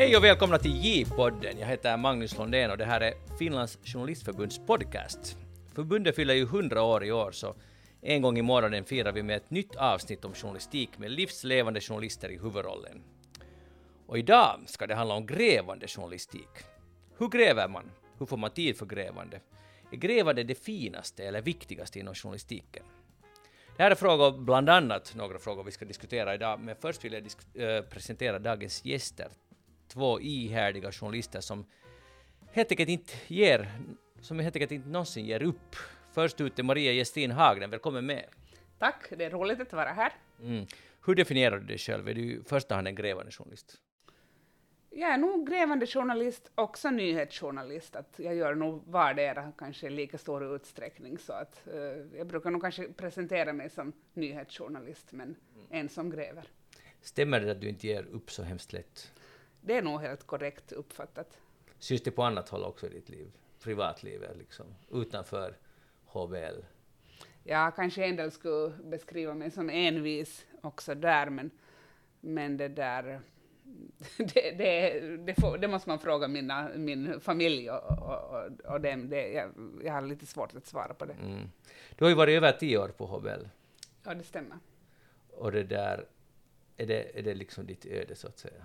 Hej och välkomna till J-podden. Jag heter Magnus Lundén och det här är Finlands journalistförbunds podcast. Förbundet fyller ju 100 år i år så en gång i månaden firar vi med ett nytt avsnitt om journalistik med livslevande journalister i huvudrollen. Och idag ska det handla om grävande journalistik. Hur gräver man? Hur får man tid för grävande? Är grävande det finaste eller viktigaste inom journalistiken? Det här är frågor, bland annat några frågor vi ska diskutera idag, men först vill jag äh, presentera dagens gäster. Två ihärdiga journalister som helt enkelt inte ger, som helt enkelt inte någonsin ger upp. Först ut är Maria Gestin Hagnen, välkommen med. Tack, det är roligt att vara här. Mm. Hur definierar du dig själv? Är du i första hand en grävande journalist? Jag är nog grävande journalist, också nyhetsjournalist. Att jag gör nog vardera kanske i lika stor utsträckning. Så att, uh, jag brukar nog kanske presentera mig som nyhetsjournalist, men mm. en som gräver. Stämmer det att du inte ger upp så hemskt lätt? Det är nog helt korrekt uppfattat. Syns det på annat håll också i ditt liv? Privatlivet, liksom, utanför HBL? Ja, kanske en del skulle beskriva mig som envis också där, men, men det där det, det, det, får, det, måste man fråga mina, min familj och, och, och dem. Det, jag, jag, har lite svårt att svara på det. Mm. Du har ju varit över tio år på HBL. Ja, det stämmer. Och det där, är det, är det liksom ditt öde så att säga?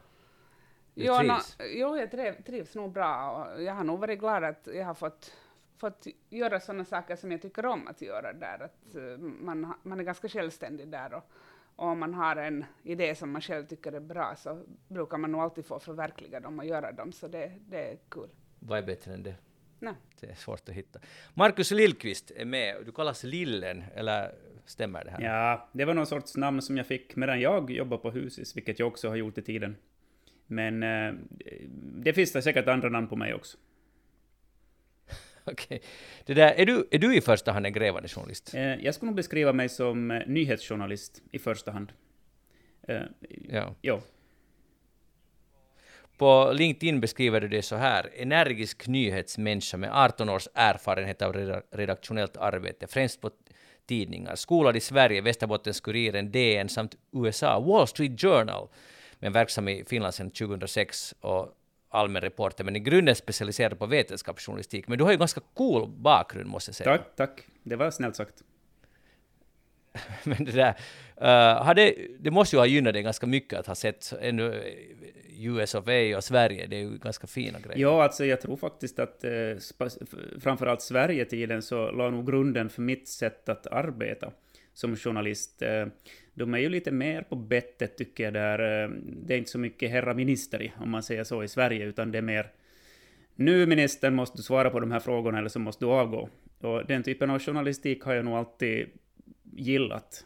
Du jo, trivs? No, jo, jag triv, trivs nog bra och jag har nog varit glad att jag har fått, fått göra sådana saker som jag tycker om att göra där. Att uh, man, man är ganska självständig där och, och om man har en idé som man själv tycker är bra så brukar man nog alltid få förverkliga dem och göra dem, så det, det är kul. Vad är bättre än det? Nej. Det är svårt att hitta. Markus Lillqvist är med. Du kallas Lillen, eller stämmer det här? Ja, det var någon sorts namn som jag fick medan jag jobbade på Husis, vilket jag också har gjort i tiden. Men eh, det finns det säkert andra namn på mig också. Okej. Okay. är, du, är du i första hand en grävande journalist? Eh, jag skulle nog beskriva mig som eh, nyhetsjournalist i första hand. Ja. ja. På LinkedIn beskriver du det så här. Energisk nyhetsmänniska med 18 års erfarenhet av redaktionellt arbete, främst på tidningar. Skolad i Sverige, Västerbottens-Kuriren, DN samt USA, Wall Street Journal, men verksam i Finland sedan 2006 och allmän reporter, men i grunden specialiserad på vetenskapsjournalistik. Men du har ju ganska cool bakgrund, måste jag säga. Tack, tack. Det var snällt sagt. men det där, uh, hade, det måste ju ha gynnat dig ganska mycket att ha sett ännu eh, US of A och Sverige, det är ju ganska fina grejer. Ja, alltså jag tror faktiskt att eh, framförallt Sverige-tiden så la nog grunden för mitt sätt att arbeta som journalist. Eh, de är ju lite mer på bettet tycker jag där. Eh, det är inte så mycket herra minister om man säger så i Sverige, utan det är mer nu ministern måste du svara på de här frågorna eller så måste du avgå. Och den typen av journalistik har jag nog alltid gillat.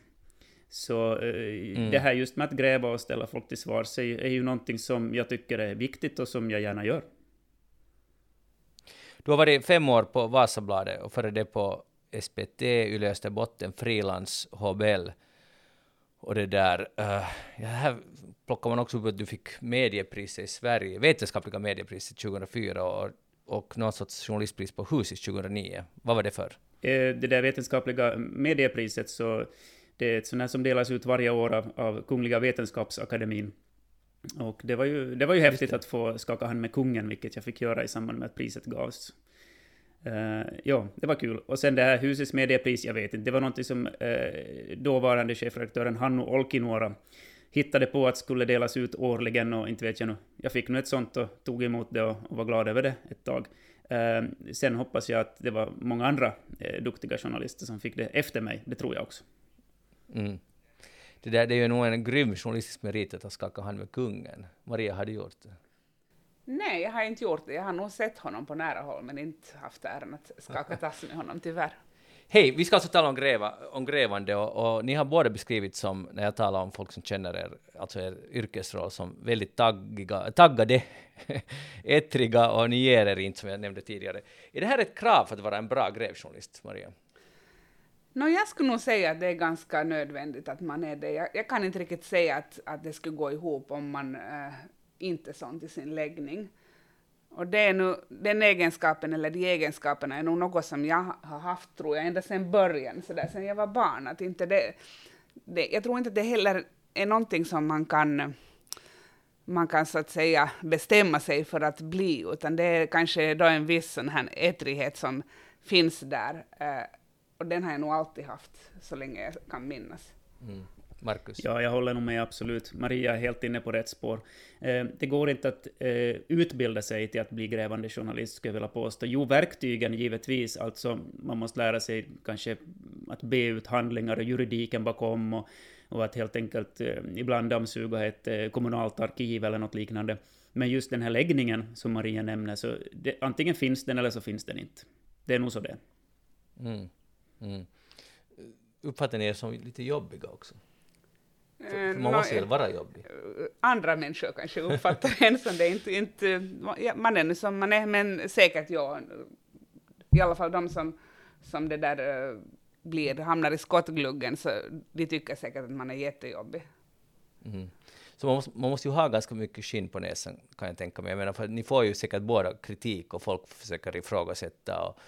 Så eh, mm. det här just med att gräva och ställa folk till svars är, är ju någonting som jag tycker är viktigt och som jag gärna gör. Du har varit fem år på Vasabladet och före det på SPT, Yle Österbotten, Frilans, HBL. Och det där, uh, ja, här plockar man också upp att du fick mediepriset i Sverige, vetenskapliga mediepriset 2004 och, och någon sorts journalistpris på Husis 2009. Vad var det för? Eh, det där vetenskapliga mediepriset, så det är ett sånt här som delas ut varje år av, av Kungliga Vetenskapsakademin. Och det var ju, det var ju häftigt att få skaka hand med kungen, vilket jag fick göra i samband med att priset gavs. Uh, ja, det var kul. Och sen det här husets mediepris, jag vet inte, det var någonting som uh, dåvarande chefredaktören Hannu Olkinuora hittade på att skulle delas ut årligen och inte vet jag nu. Jag fick nu ett sånt och tog emot det och, och var glad över det ett tag. Uh, sen hoppas jag att det var många andra duktiga journalister som fick det efter mig, det tror jag också. Mm. Det, där, det är ju nog en grym journalistisk merit att ha skakat hand med kungen. Maria, har du gjort det? Nej, jag har inte gjort det. Jag har nog sett honom på nära håll, men inte haft äran att skaka tass med honom, tyvärr. Hej, vi ska alltså tala om, gräva, om grävande och, och, ni har båda beskrivit som, när jag talar om folk som känner er, alltså er yrkesroll, som väldigt taggiga, taggade, ettriga och ni ger er inte, som jag nämnde tidigare. Är det här ett krav för att vara en bra grävjournalist, Maria? No, jag skulle nog säga att det är ganska nödvändigt att man är det. Jag, jag kan inte riktigt säga att, att det skulle gå ihop om man äh, inte sånt i sin läggning. Och det är nu, den egenskapen, eller de egenskaperna, är nog något som jag har haft, tror jag, ända sedan början, så där, sedan jag var barn. Att inte det, det, jag tror inte att det heller är någonting som man kan man kan så att säga bestämma sig för att bli, utan det är kanske då en viss sån här ettrighet som finns där. Eh, och den har jag nog alltid haft, så länge jag kan minnas. Mm. Marcus? Ja, jag håller nog med absolut. Maria är helt inne på rätt spår. Eh, det går inte att eh, utbilda sig till att bli grävande journalist, skulle jag vilja påstå. Jo, verktygen givetvis, alltså man måste lära sig kanske att be ut handlingar och juridiken bakom och, och att helt enkelt eh, ibland dammsuga ett kommunalt arkiv eller något liknande. Men just den här läggningen som Maria nämner, så det, antingen finns den eller så finns den inte. Det är nog så det mm. mm. Uppfattar ni er som lite jobbiga också? För, man måste väl vara jobbig? Andra människor kanske uppfattar en som det. Inte, inte, man är nu som man är, men säkert ja. I alla fall de som, som det där uh, blir, hamnar i skottgluggen, så de tycker säkert att man är jättejobbig. Mm. Så man måste, man måste ju ha ganska mycket skinn på näsan, kan jag tänka mig. Jag menar, för ni får ju säkert båda kritik och folk försöker ifrågasätta och,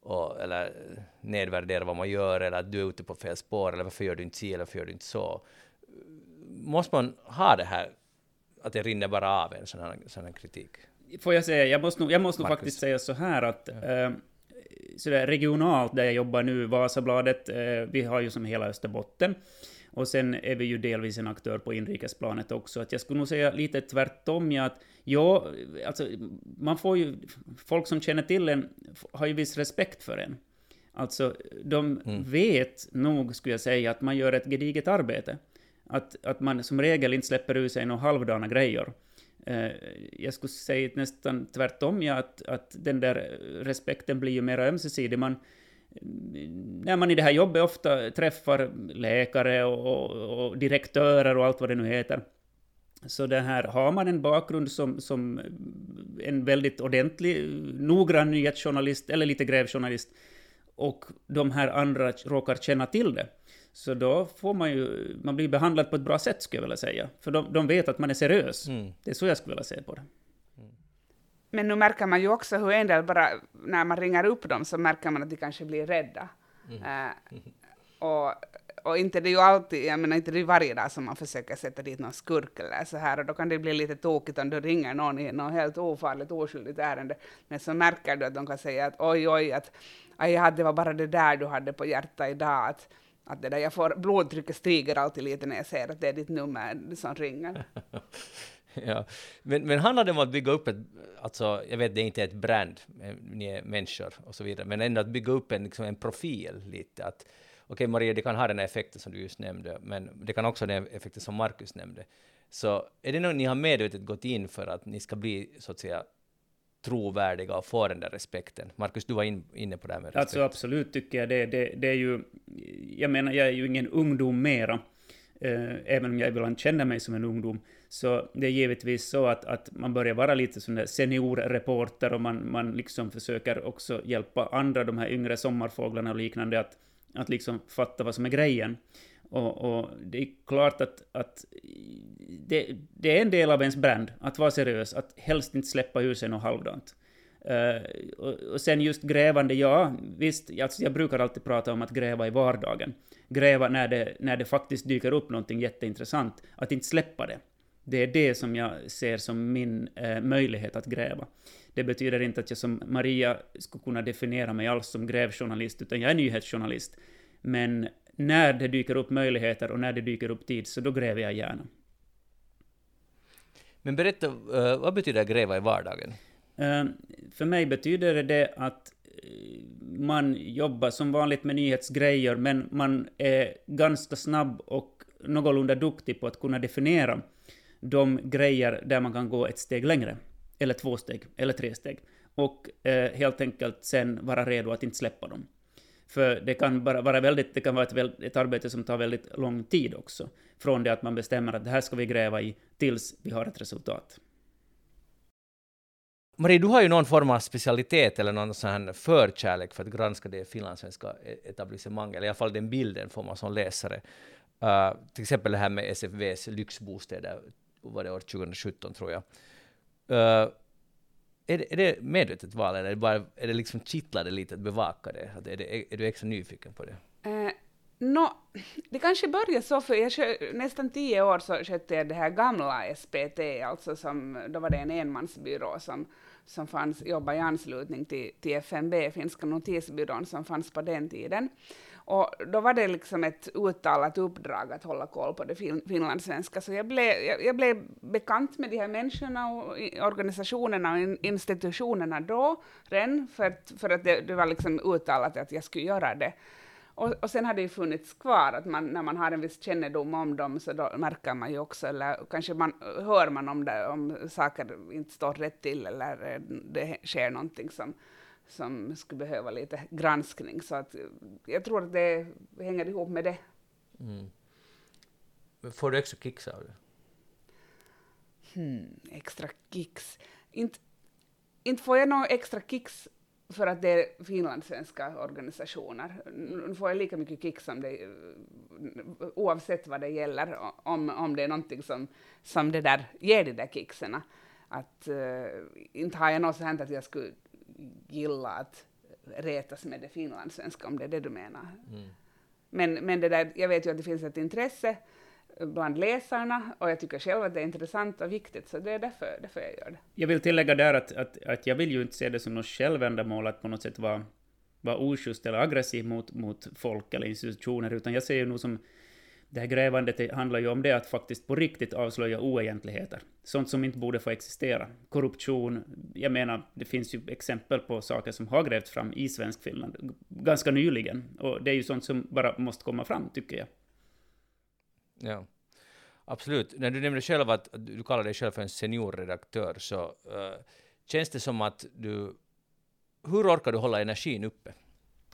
och, eller nedvärdera vad man gör, eller att du är ute på fel spår, eller varför gör du inte si, eller varför gör du inte så måste man ha det här, att det rinner bara av en sån här, sån här kritik? Får jag säga, jag måste nog, jag måste nog faktiskt säga så här att ja. eh, sådär regionalt där jag jobbar nu, Vasabladet, eh, vi har ju som hela Österbotten. Och sen är vi ju delvis en aktör på inrikesplanet också. Att jag skulle nog säga lite tvärtom, ja, att ja, alltså, man får ju, folk som känner till en har ju viss respekt för en. Alltså, de mm. vet nog, skulle jag säga, att man gör ett gediget arbete. Att, att man som regel inte släpper ur sig några halvdana grejer. Eh, jag skulle säga nästan tvärtom, ja, att, att den där respekten blir ju mer ömsesidig. Man, när man i det här jobbet ofta träffar läkare och, och, och, direktörer och allt vad det nu heter, så det här, har man en bakgrund som, som en väldigt ordentlig, noggrann nyhetsjournalist eller lite grävjournalist, och de här andra råkar känna till det, så då får man ju, man blir behandlad på ett bra sätt skulle jag vilja säga. För de, de vet att man är seriös. Mm. Det är så jag skulle vilja se på det. Mm. Men nu märker man ju också hur en del bara, när man ringer upp dem så märker man att de kanske blir rädda. Mm. Uh, och, och inte det är ju alltid, jag menar inte det är varje dag som man försöker sätta dit någon skurk eller så här och då kan det bli lite tokigt om du ringer någon i något helt ofarligt, oskyldigt ärende. Men så märker du att de kan säga att oj, oj, att aj, det var bara det där du hade på hjärtat idag. Att, att det där, jag får, blodtrycket stiger alltid lite när jag ser att det är ditt nummer som ringer. ja. men, men handlar det om att bygga upp ett, alltså jag vet det är inte ett brand, eh, ni är människor och så vidare, men ändå att bygga upp en, liksom en profil lite, att okej okay, Maria, det kan ha den här effekten som du just nämnde, men det kan också ha den effekten som Markus nämnde. Så är det något ni har medvetet gått in för att ni ska bli så att säga trovärdiga och få den där respekten. Marcus, du var in, inne på det här med respekt. Alltså absolut tycker jag det. det. Det är ju, jag menar, jag är ju ingen ungdom mera, eh, även om jag ibland känner mig som en ungdom. Så det är givetvis så att, att man börjar vara lite sån där seniorreporter och man, man liksom försöker också hjälpa andra, de här yngre sommarfåglarna och liknande, att, att liksom fatta vad som är grejen. Och, och, det är klart att, att det, det, är en del av ens brand, att vara seriös, att helst inte släppa ur sig något halvdant. Uh, och, och, sen just grävande, ja, visst, alltså jag brukar alltid prata om att gräva i vardagen. Gräva när det, när det faktiskt dyker upp någonting jätteintressant, att inte släppa det. Det är det som jag ser som min uh, möjlighet att gräva. Det betyder inte att jag som Maria skulle kunna definiera mig alls som grävjournalist, utan jag är nyhetsjournalist. Men när det dyker upp möjligheter och när det dyker upp tid, så då gräver jag gärna. Men berätta, uh, vad betyder gräva i vardagen? Uh, för mig betyder det att eh, man jobbar som vanligt med nyhetsgrejer, men man är ganska snabb och någorlunda duktig på att kunna definiera de grejer där man kan gå ett steg längre. Eller två steg, eller tre steg. Och eh, helt enkelt sen vara redo att inte släppa dem. För det kan bara vara väldigt, det kan vara ett, ett arbete som tar väldigt lång tid också. Från det att man bestämmer att det här ska vi gräva i, tills vi har ett resultat. Marie, du har ju någon form av specialitet eller någon sån här förkärlek för att granska det finlandssvenska e-, etablissemanget, eller i alla fall den bilden får man som läsare. Uh, till exempel det här med SFVs lyxbostäder, var det år 2017 tror jag. Uh, är det, är det medvetet val eller är det, bara, är det liksom kittlade lite att bevaka det? Att är, det är, är du extra nyfiken på det? Eh, uh, No, det kanske började så, för jag nästan tio år så skötte jag det här gamla SPT, alltså som, då var det en enmansbyrå som, som fanns, jobbade i anslutning till, till FNB, Finska notisbyrån, som fanns på den tiden. Och då var det liksom ett uttalat uppdrag att hålla koll på det fin finlandssvenska, så jag blev, jag, jag, blev bekant med de här människorna och organisationerna och institutionerna då, redan, för att, för att det, det var liksom uttalat att jag skulle göra det. Och, och sen har det ju funnits kvar, att man, när man har en viss kännedom om dem, så då märker man ju också, eller kanske man, hör man om, det, om saker inte står rätt till, eller det sker någonting som, som skulle behöva lite granskning. Så att jag tror att det hänger ihop med det. Mm. får du extra kicks av det? Hmm, extra kicks? Inte, inte får jag några extra kicks för att det är finlandssvenska organisationer. Nu får jag lika mycket kick som det, oavsett vad det gäller, om, om det är någonting som, som det där ger de där kicksen. Att, uh, inte har jag något så hänt att jag skulle gilla att retas med det finlandssvenska, om det är det du menar. Mm. Men, men det där, jag vet ju att det finns ett intresse bland läsarna och jag tycker själv att det är intressant och viktigt, så det är därför, därför jag gör det. Jag vill tillägga där att, att, att jag vill ju inte se det som något självändamål att på något sätt vara, vara oschysst eller aggressiv mot, mot folk eller institutioner, utan jag ser ju nog som det här grävandet handlar ju om det att faktiskt på riktigt avslöja oegentligheter. Sånt som inte borde få existera. Korruption, jag menar, det finns ju exempel på saker som har grävts fram i svensk Finland ganska nyligen. Och det är ju sånt som bara måste komma fram, tycker jag. Ja, absolut. När du nämnde själv att du kallar dig själv för en seniorredaktör, så uh, känns det som att du... Hur orkar du hålla energin uppe?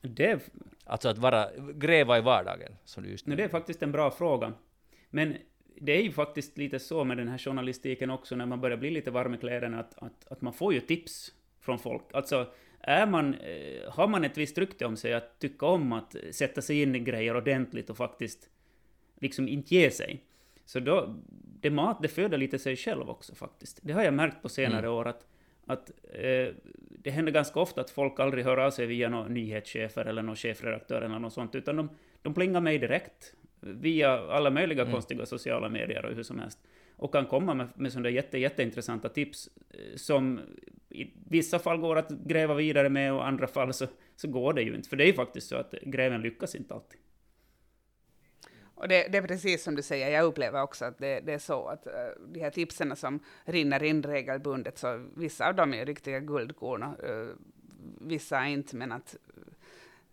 Det... Alltså att vara, gräva i vardagen, som du just nu... Det är faktiskt en bra fråga. Men det är ju faktiskt lite så med den här journalistiken också, när man börjar bli lite varm i kläderna, att, att, att man får ju tips från folk. Alltså, är man, eh, har man ett visst rykte om sig att tycka om att sätta sig in i grejer ordentligt och faktiskt liksom inte ge sig. Så då, det mat, det föder lite sig själv också faktiskt. Det har jag märkt på senare mm. år att, att eh, det händer ganska ofta att folk aldrig hör av sig via några nyhetschefer eller någon chefredaktör eller något sånt, utan de, de plingar mig direkt via alla möjliga mm. konstiga sociala medier och hur som helst. Och kan komma med, med sådana jätte, jätteintressanta tips eh, som i vissa fall går att gräva vidare med och i andra fall så, så går det ju inte. För det är ju faktiskt så att gräven lyckas inte alltid. Och det, det, är precis som du säger, jag upplever också att det, det är så att uh, de här tipsen som rinner in regelbundet, så vissa av dem är riktiga guldkorn, uh, vissa inte, men att,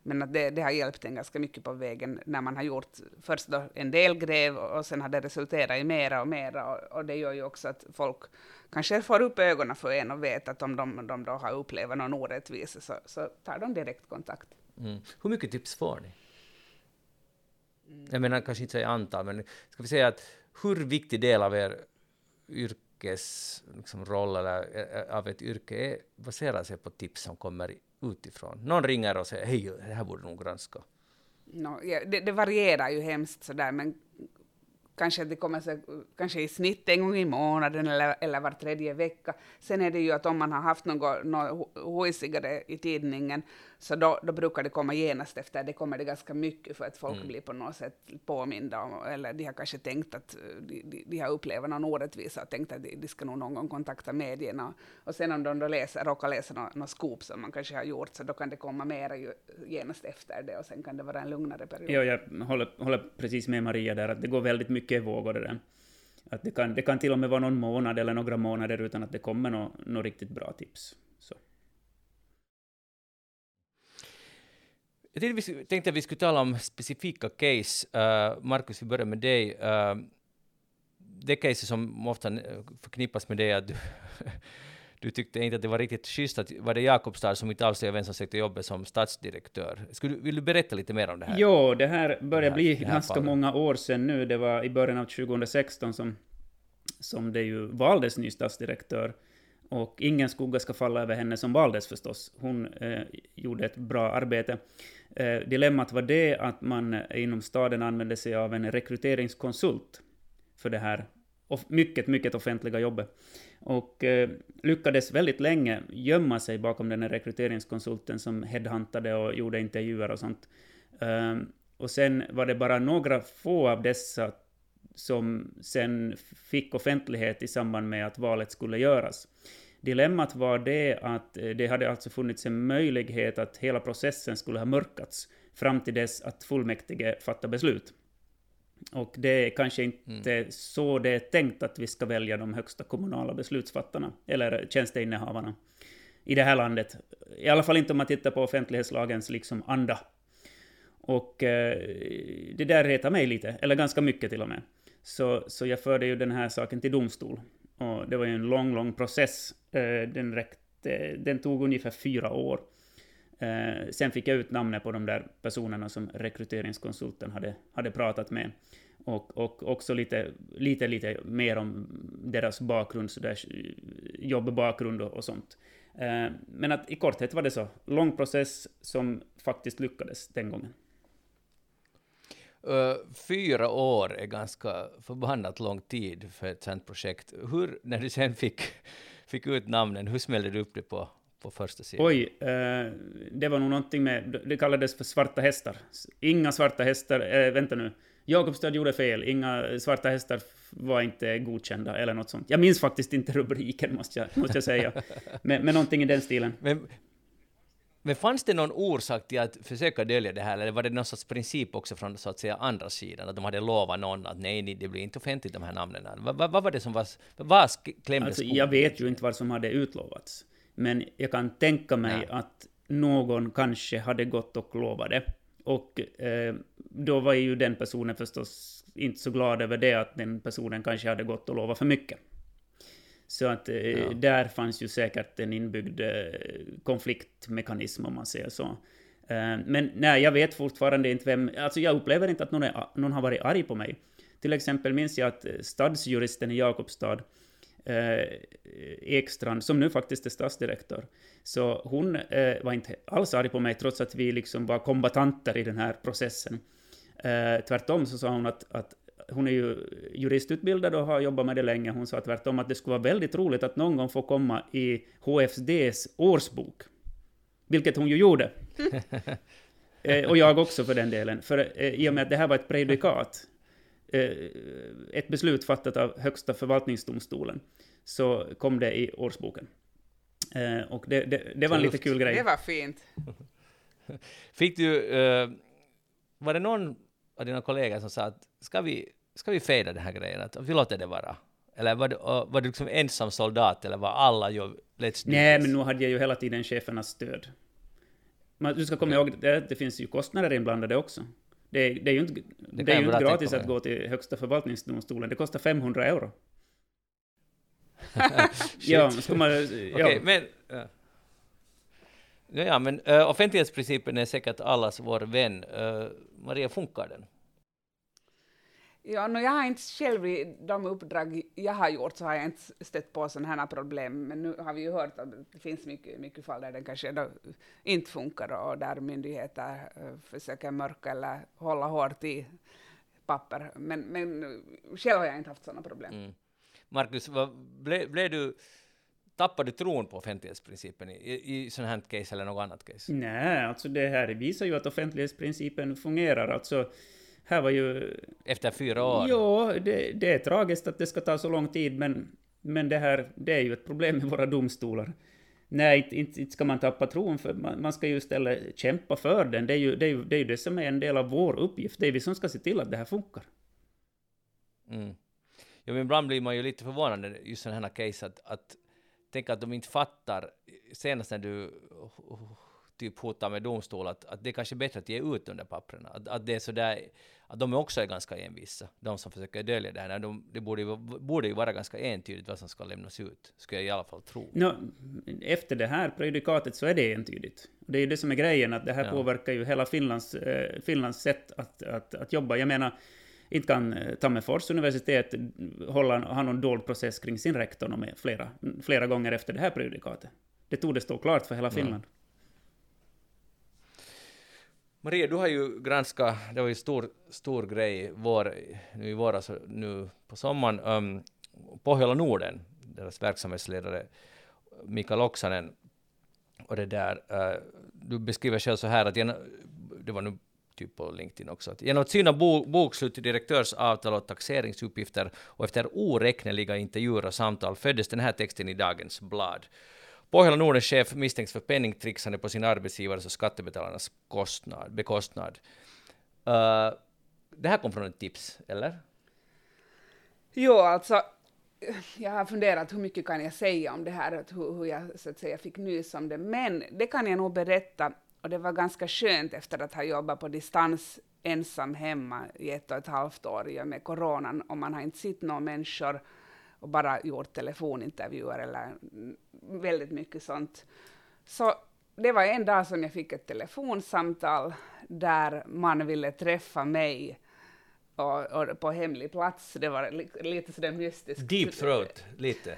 men att det, det, har hjälpt en ganska mycket på vägen när man har gjort först då en del gräv och sen har det resulterat i mera och mera och, och det gör ju också att folk kanske får upp ögonen för en och vet att om de, de då har upplevt någon orättvisa så, så tar de direkt kontakt. Mm. Hur mycket tips får ni? Jag menar kanske inte säga antal, men ska vi säga att hur viktig del av er yrkesroll liksom, eller eh, av ett yrke är, baserar sig på tips som kommer utifrån? Någon ringer och säger hej, det här borde nog granska. No, ja, det, det, varierar ju hemskt sådär, men kanske det kommer så, kanske i snitt en gång i månaden eller, eller var tredje vecka. Sen är det ju att om man har haft något, något hojsigare i tidningen, så då, då brukar det komma genast efter. Det kommer det ganska mycket för att folk mm. blir på något sätt påminda om, eller de har kanske tänkt att de, de, de har upplevt någon orättvisa och tänkt att de, de ska nog någon gång kontakta medierna. Och sen om de då läser, råkar läsa något, något skop som man kanske har gjort, så då kan det komma mera ju, genast efter det och sen kan det vara en lugnare period. Ja, jag håller, håller precis med Maria där, att det går väldigt mycket vågor det där. Att det, kan, det kan till och med vara någon månad eller några månader utan att det kommer något, no riktigt bra tips. Så. Jag tänkte, att vi skulle tala om specifika case. Uh, Markus, vi börjar med dig. Uh, det case som ofta förknippas med dig att du, du tyckte inte att det var riktigt schysst att var det Jakobstad som inte avslöjade vem som sökte jobbet som stadsdirektör. Skulle, vill du berätta lite mer om det här? Jo, det här börjar det här, bli ganska fallet. många år sedan nu. Det var i början av 2016 som, som det ju valdes ny stadsdirektör. Och ingen skugga ska falla över henne som valdes förstås. Hon eh, gjorde ett bra arbete. Eh, dilemmat var det att man inom staden använde sig av en rekryteringskonsult för det här mycket, mycket offentliga jobbet. Och eh, lyckades väldigt länge gömma sig bakom den här rekryteringskonsulten som headhuntade och gjorde intervjuer och sånt. Eh, Och sen var det bara några få av dessa som sen fick offentlighet i samband med att valet skulle göras. Dilemmat var det att eh, det hade alltså funnits en möjlighet att hela processen skulle ha mörkats fram till dess att fullmäktige fattade beslut. Och det är kanske inte mm. så det är tänkt att vi ska välja de högsta kommunala beslutsfattarna, eller tjänsteinnehavarna, i det här landet. I alla fall inte om man tittar på offentlighetslagens liksom anda. Och eh, det där retar mig lite, eller ganska mycket till och med. Så, så jag förde ju den här saken till domstol. Och det var ju en lång, lång process. Eh, den, räckte, den tog ungefär fyra år. Eh, sen fick jag ut namnet på de där personerna som rekryteringskonsulten hade, hade pratat med. Och, och också lite, lite, lite mer om deras bakgrund, så där, jobbbakgrund och, och sånt. Eh, men att i korthet var det så. Lång process som faktiskt lyckades den gången. Eh, fyra år är ganska förbannat lång tid för ett sånt projekt. Hur, när du sen fick, fick ut namnen, hur smällde du upp det på, på första sidan? Oj, uh, det var nog någonting med, det kallades för svarta hästar. Inga svarta hästar, uh, vänta nu. Jakobstad gjorde fel, inga svarta hästar var inte godkända eller något sånt. Jag minns faktiskt inte rubriken måste jag, måste jag säga. men, men någonting i den stilen. Men, men fanns det någon orsak till att försöka dölja det här, eller var det någon sorts princip också från så att säga andra sidan, att de hade lovat någon att nej, det blir inte offentligt de här namnen? Vad, vad, vad var det som var, vad klämde alltså, Jag vet ju inte vad som hade utlovats, men jag kan tänka mig ja. att någon kanske hade gått och lovat det. Och eh, då var ju den personen förstås inte så glad över det, att den personen kanske hade gått och lovat för mycket. Så att eh, ja. där fanns ju säkert en inbyggd eh, konfliktmekanism om man säger så. Eh, men nej, jag vet fortfarande inte vem... Alltså jag upplever inte att någon, är, någon har varit arg på mig. Till exempel minns jag att stadsjuristen i Jakobstad, eh, Ekstrand, som nu faktiskt är stadsdirektör, så hon eh, var inte alls arg på mig trots att vi liksom var kombatanter i den här processen. Eh, tvärtom så sa hon att, att hon är ju juristutbildad och har jobbat med det länge. Hon sa tvärtom att det skulle vara väldigt roligt att någon gång få komma i HFDs årsbok. Vilket hon ju gjorde. eh, och jag också för den delen. För eh, i och med att det här var ett prejudikat, ett beslut fattat av Högsta förvaltningsdomstolen, så kom det i årsboken. Eh, och det, det, det var en lite kul grej. Det var fint. Fick du, eh, var det någon av dina kollegor som sa att ska vi, ska vi fejda den här grejen, att vi låter det vara? Eller var du, var du liksom ensam soldat, eller var alla let's do Nej, men nu hade jag ju hela tiden chefernas stöd. Men du ska komma ihåg, det, det finns ju kostnader inblandade också. Det, det är ju inte, det, det är ju inte gratis att gå till Högsta förvaltningsdomstolen, det kostar 500 euro. ja, ska man... Ja. Okay, men... Ja. Ja, men uh, offentlighetsprincipen är säkert allas vår vän. Uh, Maria, funkar den? Ja, no, jag har inte själv i de uppdrag jag har gjort så har jag inte stött på sådana här problem, men nu har vi ju hört att det finns mycket, mycket fall där den kanske inte funkar och där myndigheter uh, försöker mörka eller hålla hårt i papper. Men, men själv har jag inte haft sådana problem. Mm. Markus, blev ble du Tappar du tron på offentlighetsprincipen i, i, i sådant här case eller något annat case? Nej, alltså det här visar ju att offentlighetsprincipen fungerar. Alltså, här var ju... Efter fyra år? Ja, det, det är tragiskt att det ska ta så lång tid, men, men det här, det är ju ett problem med våra domstolar. Nej, inte, inte, inte ska man tappa tron, för man, man, ska ju istället kämpa för den. Det är, ju, det, är ju, det är ju det som är en del av vår uppgift. Det är vi som ska se till att det här funkar. Mm. Ja, men ibland blir man ju lite förvånad just sådana här case att, att tänk att de inte fattar, senast när du typ hotar med domstol, att, att det är kanske bättre att ge ut under papperna. Att, att det är sådär, att de också är ganska envisa, de som försöker dölja det här. De, det borde ju, borde ju vara ganska entydigt vad som ska lämnas ut, skulle jag i alla fall tro. No, efter det här prejudikatet så är det entydigt. Det är ju det som är grejen, att det här ja. påverkar ju hela Finlands, eh, Finlands sätt att, att, att jobba. Jag menar, inte kan eh, Tammerfors universitet hålla, ha någon dold process kring sin rektor med flera, flera gånger efter det här prejudikatet. Det tog det stå klart för hela Finland. Mm. Maria, du har ju granskat, det var ju stor, stor grej vår, nu i våras, nu på sommaren, um, Pohjola Norden, deras verksamhetsledare Mikael Oksanen, och det där, uh, du beskriver själv så här att det var nu typ på LinkedIn också. att Genom att syna bo, bokslut, direktörsavtal och taxeringsuppgifter och efter oräkneliga intervjuer och samtal föddes den här texten i dagens blad. Pohjola Nordens chef misstänks för penningtrixande på sin arbetsgivares och skattebetalarnas kostnad, bekostnad. Uh, det här kom från ett tips, eller? Jo, alltså jag har funderat hur mycket kan jag säga om det här, hur, hur jag så att säga fick nys om det, men det kan jag nog berätta, och det var ganska skönt efter att ha jobbat på distans ensam hemma i ett och ett halvt år med coronan, och man har inte sett några människor och bara gjort telefonintervjuer eller väldigt mycket sånt. Så det var en dag som jag fick ett telefonsamtal där man ville träffa mig och, och på hemlig plats. Det var li, lite sådär mystiskt. Deep throat, lite.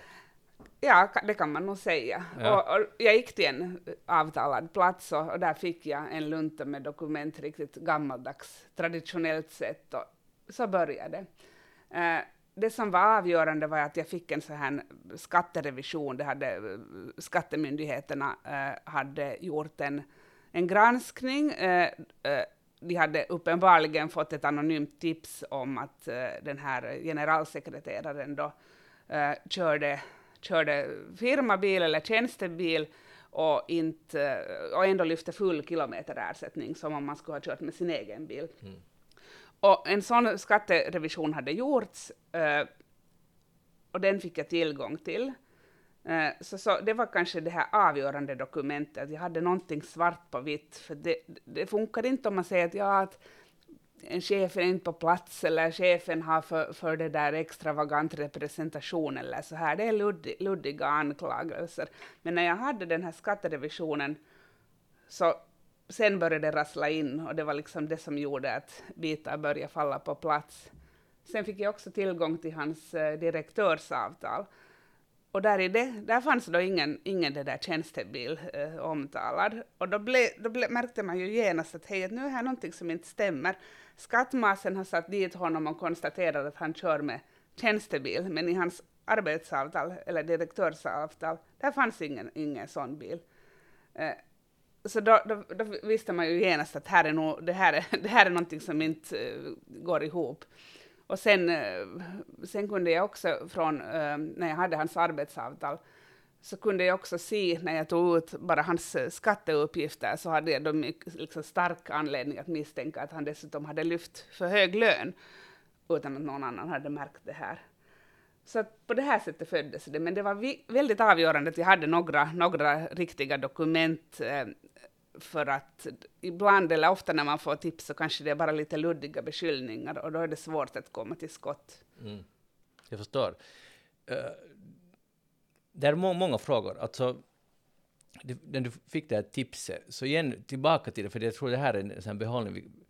Ja, det kan man nog säga. Ja. Och, och, jag gick till en avtalad plats och, och, där fick jag en lunta med dokument, riktigt gammaldags, traditionellt sätt. Och så började det. Uh, det som var avgörande var att jag fick en så här skatterevision. Det hade, eh, skattemyndigheterna eh, hade gjort en, en granskning uh, de hade uppenbarligen fått ett anonymt tips om att uh, den här generalsekreteraren då uh, körde, körde firmabil eller tjänstebil och, inte, och ändå lyfte full kilometerersättning som om man skulle ha kört med sin egen bil. Mm. Och en sån skatterevision hade gjorts eh, och den fick jag tillgång till. Eh, så, så det var kanske det här avgörande dokumentet, att jag hade någonting svart på vitt, för det, det funkar inte om man säger att, ja, att en chef är inte på plats eller chefen har för, för det där extravagant representation eller så här. Det är luddig, luddiga anklagelser. Men när jag hade den här skatterevisionen så sen började det rassla in och det var liksom det som gjorde att bitar började falla på plats. Sen fick jag också tillgång till hans eh, direktörsavtal och där, i det, där fanns då ingen, ingen det där tjänstebil eh, omtalad. Och då, ble, då ble, märkte man ju genast att hej, nu är här någonting som inte stämmer. Skattmasen har satt dit honom och konstaterat att han kör med tjänstebil, men i hans arbetsavtal eller direktörsavtal, där fanns ingen, ingen sån bil. Eh, så då, då, då, visste man ju genast att här är nog, det, här är, det här är någonting som inte uh, går ihop. Och sen, uh, sen kunde jag också från, uh, när jag hade hans arbetsavtal, så kunde jag också se när jag tog ut bara hans skatteuppgifter, så hade jag då mycket, liksom stark anledning att misstänka att han dessutom hade lyft för hög lön, utan att någon annan hade märkt det här. Så på det här sättet föddes det, men det var väldigt avgörande att jag hade några, några riktiga dokument för att ibland eller ofta när man får tips så kanske det är bara lite luddiga beskyllningar och då är det svårt att komma till skott. Mm. Jag förstår. Uh, det är må många frågor. Alltså, när du fick det här tipset, så igen tillbaka till det, för jag tror det här är en behållning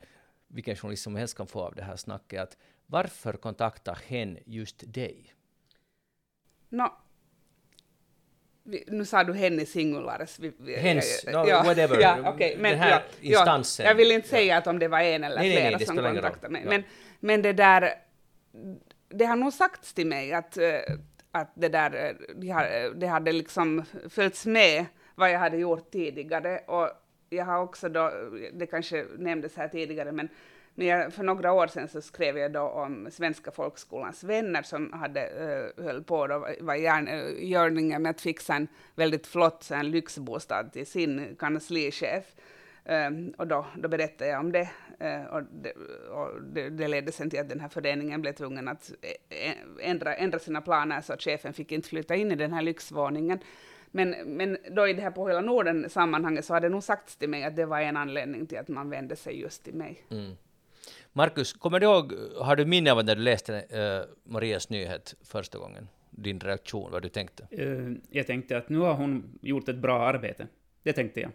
vilken journalist som helst kan få av det här snacket, att varför kontakta hen just dig? No, nu sa du hen i singularis. Hens, no, ja, whatever. Ja, okay, men, den här ja, instansen. jag vill inte säga att om det var en eller nej, flera nej, nej, som kontaktade mig. Men, men det där, det har nog sagts till mig att, eh, att det där, det hade liksom följts med vad jag hade gjort tidigare. Och jag har också då, det kanske nämndes här tidigare, men men jag, för några år sedan så skrev jag då om Svenska folkskolans vänner som hade, uh, höll på då, var i uh, görningen med att fixa en väldigt flott en lyxbostad till sin kanslichef. Um, ehm, och då, då berättade jag om det. Uh, och, det, och det, det ledde sen till att den här föreningen blev tvungen att eh, ändra, ändra sina planer så att chefen fick inte flytta in i den här lyxvåningen. Men, men då i det här på hela Norden sammanhanget så hade det nog sagts till mig att det var en anledning till att man vände sig just till mig. Mm. Markus, kommer du ihåg, har du minne av när du läste uh, Marias nyhet första gången? Din reaktion, vad du tänkte? Uh, jag tänkte att nu har hon gjort ett bra arbete. Det tänkte jag.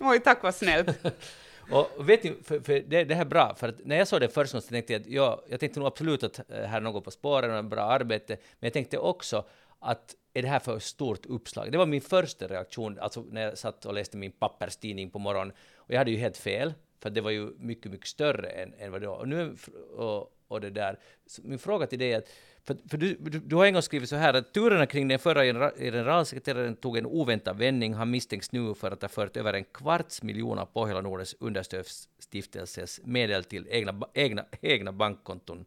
Oj, tack vad snällt. och vet ni, för, för det, det, här är bra, för att när jag såg det först så tänkte jag att ja, jag tänkte nog absolut att uh, här är något på spåren och bra arbete, men jag tänkte också att är det här för stort uppslag? Det var min första reaktion, alltså när jag satt och läste min papperstidning på morgonen, och jag hade ju helt fel för det var ju mycket, mycket större än, än vad det var. Och, nu, och, och det där, min fråga till dig är att för, för du, du, du, har en gång skrivit så här att turerna kring den förra generalsekreteraren tog en oväntad vändning. Han misstänks nu för att ha fört över en kvarts miljon av Pohjola Nordens understödsstiftelses medel till egna, egna, egna bankkonton.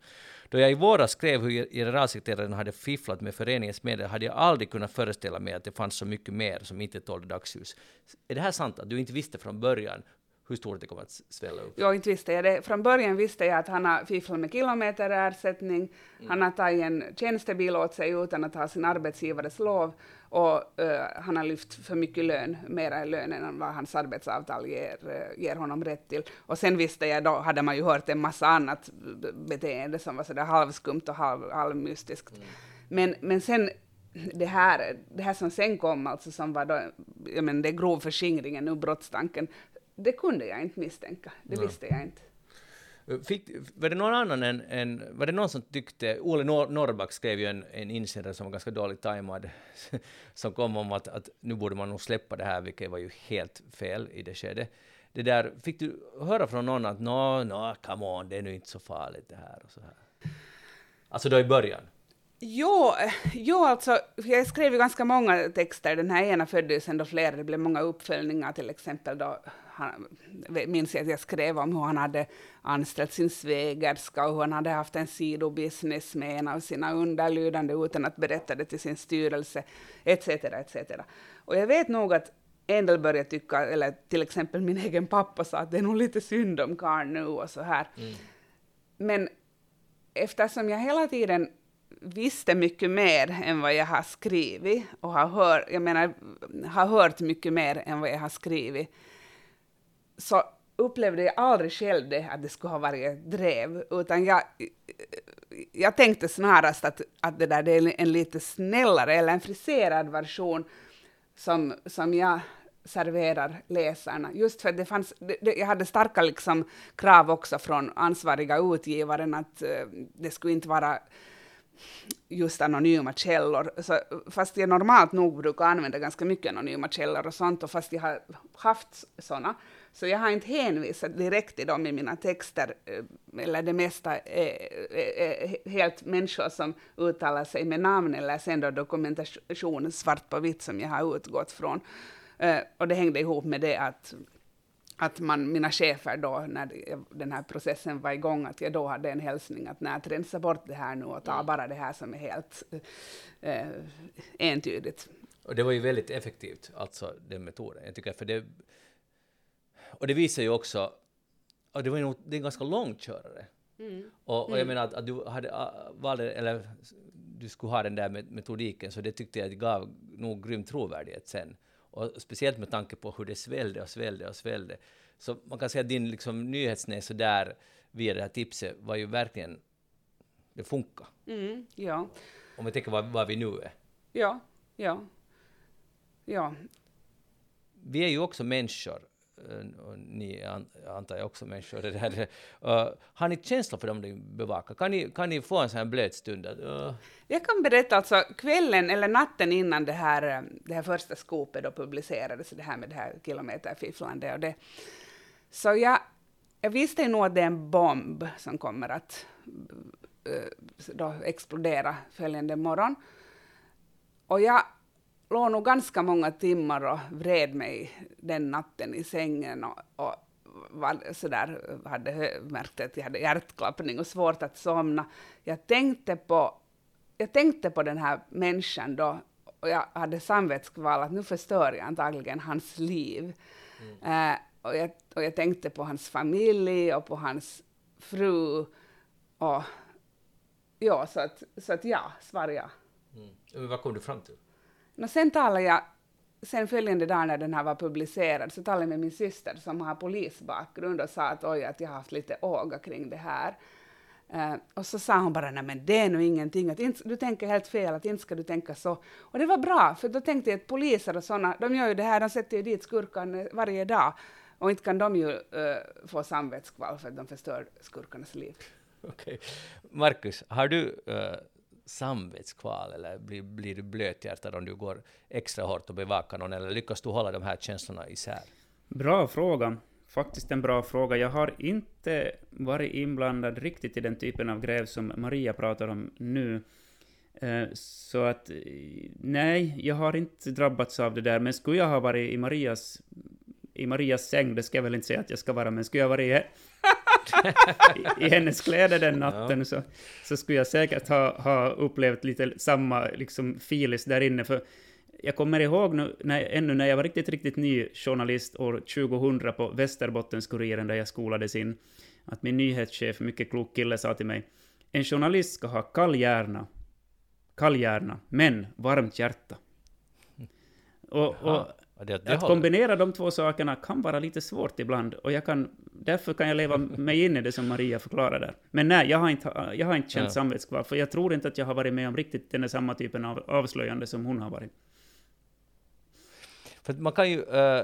Då jag i våras skrev hur generalsekreteraren hade fifflat med föreningens medel hade jag aldrig kunnat föreställa mig att det fanns så mycket mer som inte tålde dagsljus. Är det här sant att du inte visste från början hur stort det kommer att svälla upp? Jo, inte visste jag det. Från början visste jag att han har fifflat med kilometerersättning, mm. han har tagit en tjänstebil åt sig utan att ha sin arbetsgivares lov, och uh, han har lyft för mycket lön, mera lön än vad hans arbetsavtal ger, uh, ger honom rätt till. Och sen visste jag, då hade man ju hört en massa annat beteende som var sådär halvskumt och halv, halvmystiskt. Mm. Men, men sen det här, det här som sen kom, alltså som var då, jag men det grov förskingringen, nu brottstanken, det kunde jag inte misstänka. Det ja. visste jag inte. Fick, var det någon annan än, än, var det någon som tyckte, Ole Nor Norrback skrev ju en, en insändare som var ganska dåligt tajmad, som kom om att, att nu borde man nog släppa det här, vilket var ju helt fel i det skedet. Det där, fick du höra från någon att nå, no, no, come on, det är nu inte så farligt det här och så här? Alltså då i början? Jo, jo, alltså, jag skrev ju ganska många texter. Den här ena föddes ändå flera, det blev många uppföljningar, till exempel då han, minns jag att jag skrev om hur han hade anställt sin svägerska och hur han hade haft en sidobusiness med en av sina underlydande utan att berätta det till sin styrelse, etc. etc. Och jag vet nog att en del började tycka, eller till exempel min egen pappa sa att det är nog lite synd om karln nu och så här. Mm. Men eftersom jag hela tiden visste mycket mer än vad jag har skrivit och har hört, jag menar, har hört mycket mer än vad jag har skrivit, så upplevde jag aldrig själv det, att det skulle ha varit ett drev, utan jag, jag tänkte snarast att, att det där det är en lite snällare eller en friserad version som, som jag serverar läsarna. Just för att det fanns, det, det, jag hade starka liksom krav också från ansvariga utgivaren att uh, det skulle inte vara just anonyma källor. Så fast jag normalt nog brukar använda ganska mycket anonyma källor och sånt, och fast jag har haft sådana, så jag har inte hänvisat direkt till dem i mina texter, eh, eller det mesta är, är, är helt människor som uttalar sig med namn, eller sen då dokumentation svart på vitt som jag har utgått från. Och det hängde ihop med det att att man, mina chefer då, när den här processen var igång, att jag då hade en hälsning att nej, rensa bort det här nu och ta mm. bara det här som är helt eh, entydigt. Och det var ju väldigt effektivt, alltså den metoden. Jag tycker för det... Och det visar ju också, och det var ju nog, det är en ganska långkörare. Mm. Och, och jag mm. menar att, att du hade valde, eller du skulle ha den där metodiken, så det tyckte jag gav nog grym trovärdighet sen. Och speciellt med tanke på hur det svällde och svällde och svällde. Så man kan säga att din liksom, nyhetsnäsa där via det här tipset var ju verkligen... Det funkar. Mm, ja. Om vi tänker var vi nu är. Ja, ja. Ja. Vi är ju också människor och ni antar jag också människor, det här, uh, eh, har ni känsla för dem ni bevakar? Kan ni, kan ni få en sån här blöt stund? Uh. Eh? Jag kan berätta, alltså kvällen eller natten innan det här, det här första skopet då publicerades, det här med det här kilometerfifflandet och det, så jag, jag visste nog att det är en bomb som kommer att uh, då explodera följande morgon. Och jag låg nog ganska många timmar och vred mig den natten i sängen och, och var sådär, hade märkt att jag hade hjärtklappning och svårt att somna. Jag tänkte på, jag tänkte på den här människan då och jag hade samvetskval att nu förstör jag antagligen hans liv. Mm. Uh, och, jag, och jag tänkte på hans familj och på hans fru. Och ja, så att, så att ja, svar ja. Mm. Men vad kom du fram till? No, sen talade jag, sen följande dag när den här var publicerad, så talade jag med min syster som har polisbakgrund och sa att oj, att jag har haft lite åga kring det här. Uh, och så sa hon bara, nej men det är nog ingenting, att inte, du tänker helt fel, att inte ska du tänka så. Och det var bra, för då tänkte jag att poliser och sådana, de gör ju det här, de sätter ju dit skurkarna varje dag. Och inte kan de ju uh, få samvetskval för att de förstör skurkarnas liv. Okej. Okay. Marcus, har du uh, samvetskval eller blir, blir du blöthjärtad om du går extra hårt och bevakar någon eller lyckas du hålla de här känslorna isär? Bra fråga. faktiskt en bra fråga. Jag har inte varit inblandad riktigt i den typen av gräv som Maria pratar om nu. Eh, så att, nej, jag har inte drabbats av det där, men skulle jag ha varit i Marias, i Marias säng, det ska jag väl inte säga att jag ska vara, men skulle jag varit i, i, hennes kläder den natten ja. så, så skulle jag säkert ha, ha upplevt lite samma liksom filis där inne, för jag kommer ihåg nu, när, ännu när jag var riktigt, riktigt ny journalist år 2000 på Västerbottens-Kuriren där jag skolades in, att min nyhetschef, mycket klok kille, sa till mig en journalist ska ha kall hjärna, kall hjärna, men varmt hjärta. Och, och det, det att kombinera de två sakerna kan vara lite svårt ibland, och jag kan, därför kan jag leva mig in i det som Maria förklarar där. Men nej, jag har inte, jag har inte känt ja. samvetskval, för jag tror inte att jag har varit med om riktigt den samma typen av avslöjande som hon har varit. För man kan ju... Uh,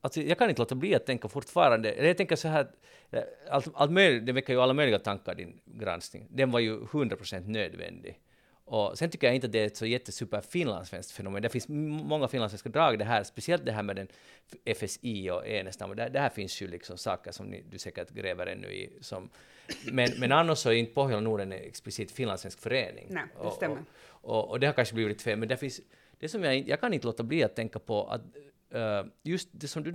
alltså jag kan inte låta bli att tänka fortfarande, jag tänker så här, eh, allt, allt möjligt, det väcker ju alla möjliga tankar, din granskning. Den var ju 100% nödvändig. Och sen tycker jag inte att det är ett så jättesuper finlandssvenskt fenomen. Det finns många finlandssvenska drag det här, speciellt det här med den FSI och Enestam. Det, det här finns ju liksom saker som ni, du säkert gräver ännu i. Som, men, men annars så är inte Pohjola Norden en explicit finlandssvensk förening. Nej, det stämmer. Och, och, och, det har kanske blivit lite fel, men det finns det som jag, jag kan inte låta bli att tänka på att uh, just det som du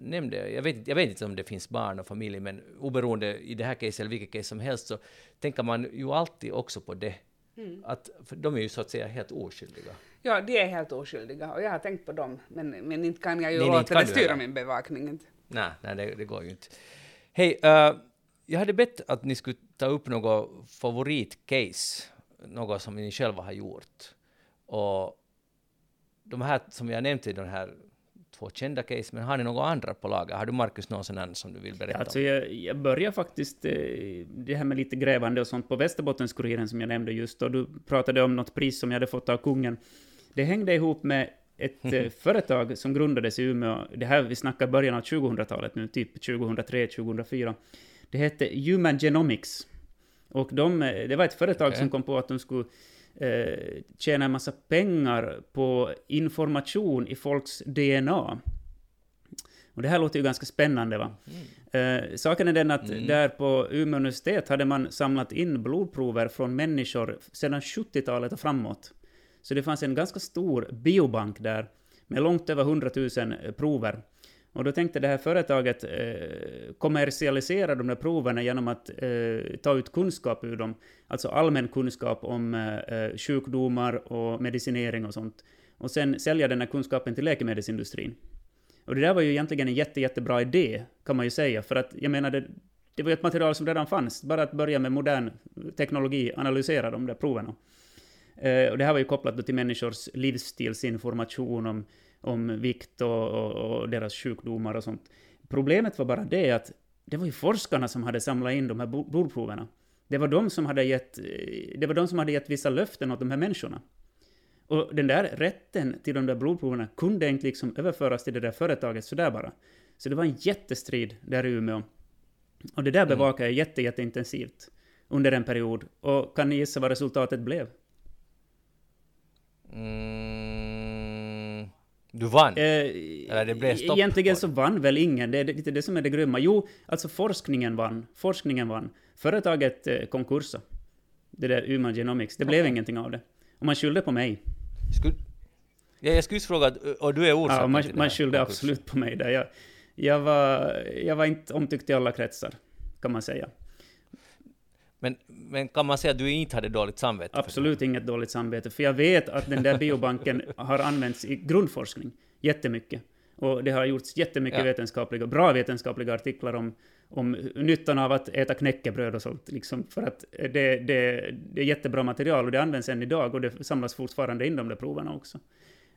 nämnde, jag vet, jag vet inte om det finns barn och familj, men oberoende i det här caset eller vilket case som helst så tänker man ju alltid också på det. Mm. Att, för de är ju så att säga helt oskyldiga. Ja, de är helt oskyldiga och jag har tänkt på dem, men, men inte kan jag ju nej, styra min bevakning. Nej, nej det, det går ju inte. Hej, uh, jag hade bett att ni skulle ta upp något favoritcase, något som ni själva har gjort. Och de här som jag nämnt i de här två kända case, men har ni några andra på lager? Har du Marcus någon sån som du vill berätta alltså jag, jag börjar faktiskt eh, det här med lite grävande och sånt på Västerbottens-Kuriren som jag nämnde just, och du pratade om något pris som jag hade fått av kungen. Det hängde ihop med ett eh, företag som grundades i Umeå, det här vi snackar början av 2000-talet nu, typ 2003-2004. Det hette Human Genomics. Och de, eh, det var ett företag okay. som kom på att de skulle eh, tjäna en massa pengar på information i folks DNA. Och det här låter ju ganska spännande va? Mm. Eh, saken är den att mm. där på Umeå universitet hade man samlat in blodprover från människor sedan 70-talet och framåt. Så det fanns en ganska stor biobank där med långt över 100 000 prover. Och då tänkte det här företaget eh, kommersialisera de där proverna genom att eh, ta ut kunskap ur dem, alltså allmän kunskap om eh, eh, sjukdomar och medicinering och sånt, och sen sälja den här kunskapen till läkemedelsindustrin. Och det där var ju egentligen en jätte, jättebra idé, kan man ju säga, för att jag menar, det, det var ju ett material som redan fanns, bara att börja med modern teknologi, analysera de där proverna. Eh, och det här var ju kopplat till människors livsstilsinformation om om vikt och, och, och, deras sjukdomar och sånt. Problemet var bara det att det var ju forskarna som hade samlat in de här blodproverna. Det var de som hade gett, det var de som hade gett vissa löften åt de här människorna. Och den där rätten till de där blodproverna kunde inte liksom överföras till det där företaget sådär bara. Så det var en jättestrid där i Umeå. Och det där mm. bevakade jag jätte, jätteintensivt under en period. Och kan ni gissa vad resultatet blev? Mm. Du vann? Eh, Eller det blev stopp? Egentligen så vann väl ingen. Det är lite det som är det grymma. Jo, alltså forskningen vann. Forskningen vann. Företaget eh, konkursa. Det där Uman Genomics. Det blev okay. ingenting av det. Och man skyllde på mig. Skulle, ja, jag skulle just fråga, och du är orsaken ja, man, till man skyllde absolut på mig där. Jag, jag, var, jag var inte omtyckt i alla kretsar, kan man säga. Men, men kan man säga att du inte hade dåligt samvete? Absolut inget dåligt samvete, för jag vet att den där biobanken har använts i grundforskning jättemycket. Och det har gjorts jättemycket ja. vetenskapliga, bra vetenskapliga artiklar om, om nyttan av att äta knäckebröd och sånt. Liksom, för att det, det, det är jättebra material och det används än idag och det samlas fortfarande in de där proverna också.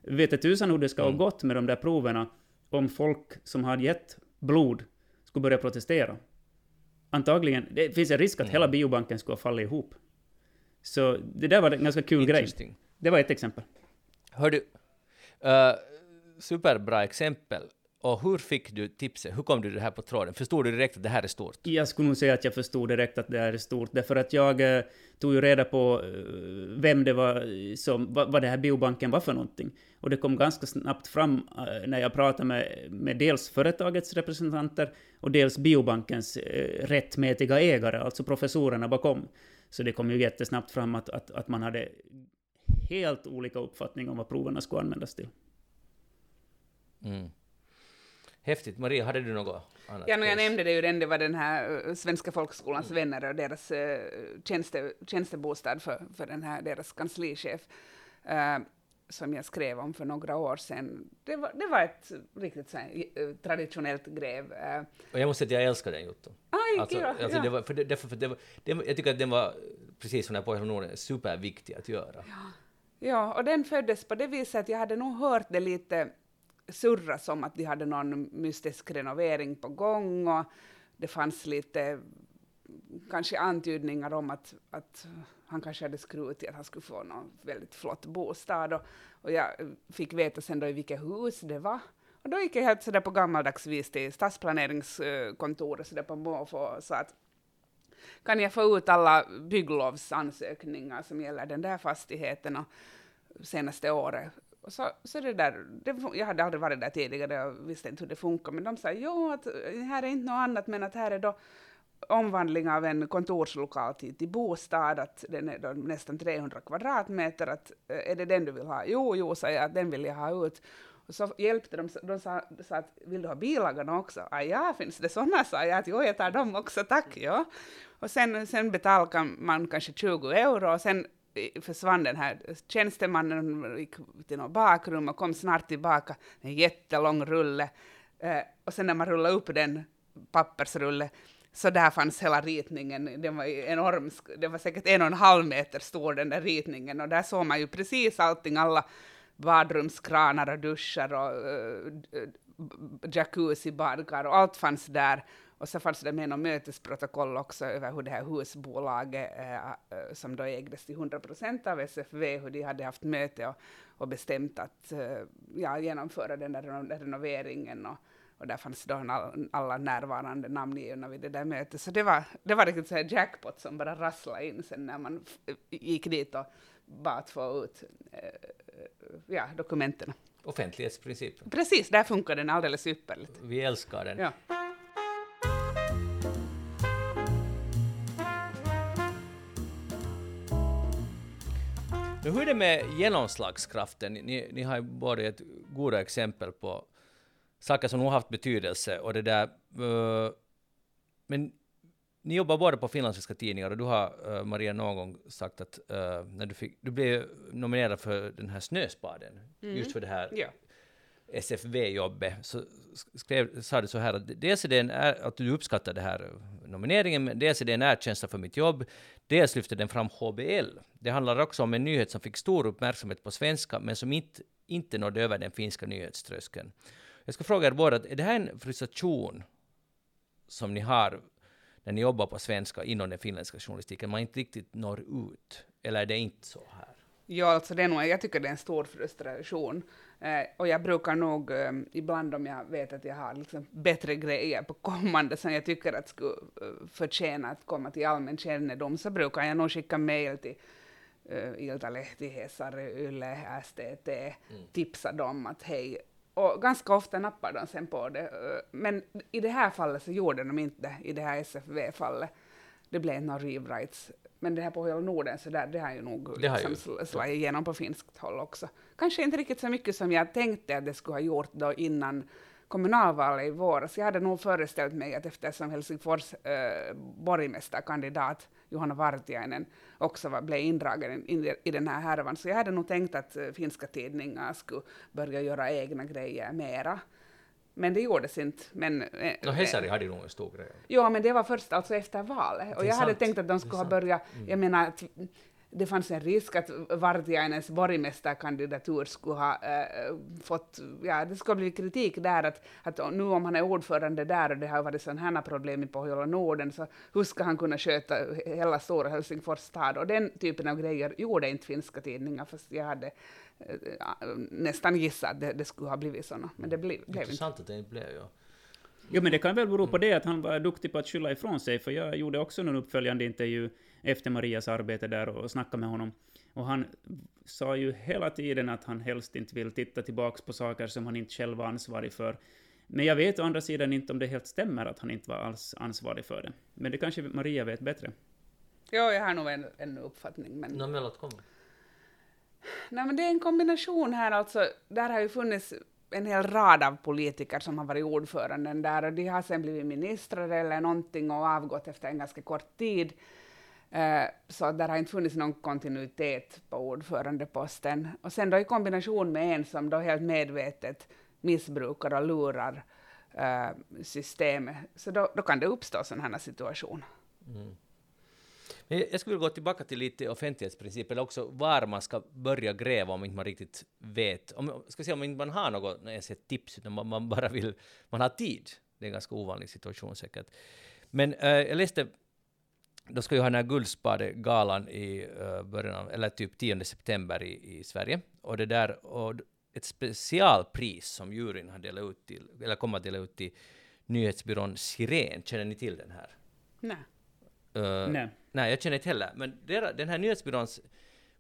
Vet tusan hur det ska mm. ha gått med de där proverna om folk som har gett blod skulle börja protestera? Antagligen, det finns en risk att mm. hela biobanken skulle ha fallit ihop. Så det där var en ganska kul grej. Det var ett exempel. Hör du, uh, superbra exempel. Och hur fick du tipset? Hur kom du det här på tråden? Förstod du direkt att det här är stort? Jag skulle nog säga att jag förstod direkt att det här är stort, därför att jag eh, tog ju reda på eh, vem det var som, vad, vad det här biobanken var för någonting. Och det kom ganska snabbt fram eh, när jag pratade med, med dels företagets representanter och dels biobankens eh, rättmätiga ägare, alltså professorerna bakom. Så det kom ju jättesnabbt fram att, att, att man hade helt olika uppfattning om vad proverna skulle användas till. Mm. Häftigt. Maria, hade du något annat? Ja, no, jag nämnde det ju redan, det var den här uh, Svenska folkskolans mm. vänner och deras uh, tjänste, tjänstebostad för, för den här, deras kanslichef. Uh, som jag skrev om för några år sedan. Det var, det var ett riktigt här, traditionellt gräv. Och jag måste säga att jag älskar den Jotto. Aj, alltså, ja, alltså ja. det var, för det, för det var, det, jag tycker att den var, precis som den här på Norden, superviktig att göra. Ja. ja, och den föddes på det viset att jag hade nog hört det lite surras om att de hade någon mystisk renovering på gång och det fanns lite kanske antydningar om att, att han kanske hade skrutit att han skulle få någon väldigt flott bostad och, och jag fick veta sen då i vilket hus det var. Och då gick jag helt sådär på gammaldags vis till stadsplaneringskontoret sådär på måfå och sa att kan jag få ut alla bygglovsansökningar som gäller den där fastigheten och senaste året så, så det där, det, jag hade aldrig varit där tidigare och visste inte hur det funkar, men de sa jo, att eh, här är inte något annat, men att här är då omvandling av en kontorslokal till, till bostad, att den är då nästan 300 kvadratmeter, att eh, är det den du vill ha? Jo, jo, sa jag, att den vill jag ha ut. Och så hjälpte de, de sa, sa att vill du ha bilagorna också? Ah, ja, finns det sådana? sa jag, att jo, jag tar dem också, tack. Ja. Och sen, sen betalar man kanske 20 euro och sen försvann den här tjänstemannen, gick till något bakrum och kom snart tillbaka, en jättelång rulle. Eh, och sen när man rullade upp den pappersrulle, så där fanns hela ritningen, den var enorm, det var säkert en och en halv meter stor den där ritningen, och där såg man ju precis allting, alla badrumskranar och duschar och eh, uh, jacuzzi, badkar och allt fanns där. Och så fanns det med något mötesprotokoll också över hur det här husbolaget, eh, eh som då ägdes till 100 procent av SFV, hur de hade haft möte och, och bestämt att eh, ja, genomföra den där renoveringen. Och, och där fanns då all, alla närvarande namngivna vid det där mötet. Så det var, det var riktigt så här jackpot som bara rasslade in sen när man gick dit och bad att få ut eh, ja, dokumenten. Offentlighetsprincipen. Precis, där funkar den alldeles ypperligt. Vi älskar den. Ja. Nu hur är det med genomslagskraften? Ni, ni har ju både ett goda exempel på saker som nog haft betydelse och det där. Uh, men ni jobbar båda på finländska tidningar och du har, uh, Maria, någon gång sagt att uh, när du, fick, du blev nominerad för den här Snöspaden, mm. just för det här ja. SFV-jobbet, så skrev, sa du så här att dels är det en, att du uppskattar den här nomineringen, men dels är det en erkänsla för mitt jobb, dels lyfter den fram HBL. Det handlar också om en nyhet som fick stor uppmärksamhet på svenska, men som inte, inte nådde över den finska nyhetströskeln. Jag ska fråga er båda, är det här en frustration som ni har när ni jobbar på svenska inom den finländska journalistiken, man inte riktigt når ut? Eller är det inte så här? Ja, alltså det är nog, jag tycker det är en stor frustration. Eh, och jag brukar nog eh, ibland om jag vet att jag har liksom bättre grejer på kommande som jag tycker att skulle uh, förtjäna att komma till allmän kännedom, så brukar jag nog skicka mejl till uh, Iltalehti, Hesari, Yle, STT, mm. tipsa dem att hej, och ganska ofta nappar de sen på det. Men i det här fallet så gjorde de inte det, i det här SFV-fallet. Det blev några rewrites men det här på hela Norden, så där, det har ju nog det liksom ju, slagit igenom på finskt håll också. Kanske inte riktigt så mycket som jag tänkte att det skulle ha gjort då innan kommunalvalet i våras. Jag hade nog föreställt mig att eftersom Helsingfors äh, borgmästarkandidat Johanna Vartiainen också var, blev indragen in i den här härvan, så jag hade nog tänkt att äh, finska tidningar skulle börja göra egna grejer mera. Men det gjordes inte. Men, eh, no, Hesari hade ju nog en stor grej. Ja, men det var först alltså efter valet. Och jag sant. hade tänkt att de skulle ha börjat, mm. jag menar, det fanns en risk att Vartiainens borgmästarkandidatur skulle ha äh, fått, ja, det skulle bli kritik där att, att nu om han är ordförande där och det har varit sådana här problem i Pohjola Norden, så hur ska han kunna sköta hela stora Helsingfors stad? Och den typen av grejer gjorde inte finska tidningar, fast jag hade nästan gissa att det, det, skulle ha blivit så. Men det blev, blev Intressant inte. att det inte blev, ja. Jo, men det kan väl bero på det att han var duktig på att skylla ifrån sig, för jag gjorde också en uppföljande intervju efter Marias arbete där och snackade med honom. Och han sa ju hela tiden att han helst inte vill titta tillbaks på saker som han inte själv var ansvarig för. Men jag vet å andra sidan inte om det helt stämmer att han inte var alls ansvarig för det. Men det kanske Maria vet bättre. Ja, jag har nog en, en uppfattning. Men... Nå, men låt komma. Nej, men det är en kombination här alltså. Där har ju funnits en hel rad av politiker som har varit ordföranden där och de har sen blivit ministrar eller någonting och avgått efter en ganska kort tid. Uh, så där har inte funnits någon kontinuitet på ordförandeposten. Och sen då i kombination med en som då helt medvetet missbrukar och lurar eh, systemet, så då, då, kan det uppstå sådana här situationer. Mm. Men jag skulle vilja gå tillbaka till lite offentlighetsprincipen, eller också var man ska börja gräva om inte man riktigt vet. Om, ska säga, om inte man har något ens ett tips, utan man, man, bara vill, man har tid. Det är en ganska ovanlig situation säkert. Men äh, jag läste, då ska ju ha den här Guldspadegalan i äh, början av, eller typ 10 september i, i Sverige. Och det där, och ett specialpris som juryn har delat ut till, eller kommer att dela ut till nyhetsbyrån Siren. Känner ni till den här? Nej. Uh, nej. Nej, jag känner inte heller. Men den här nyhetsbyråns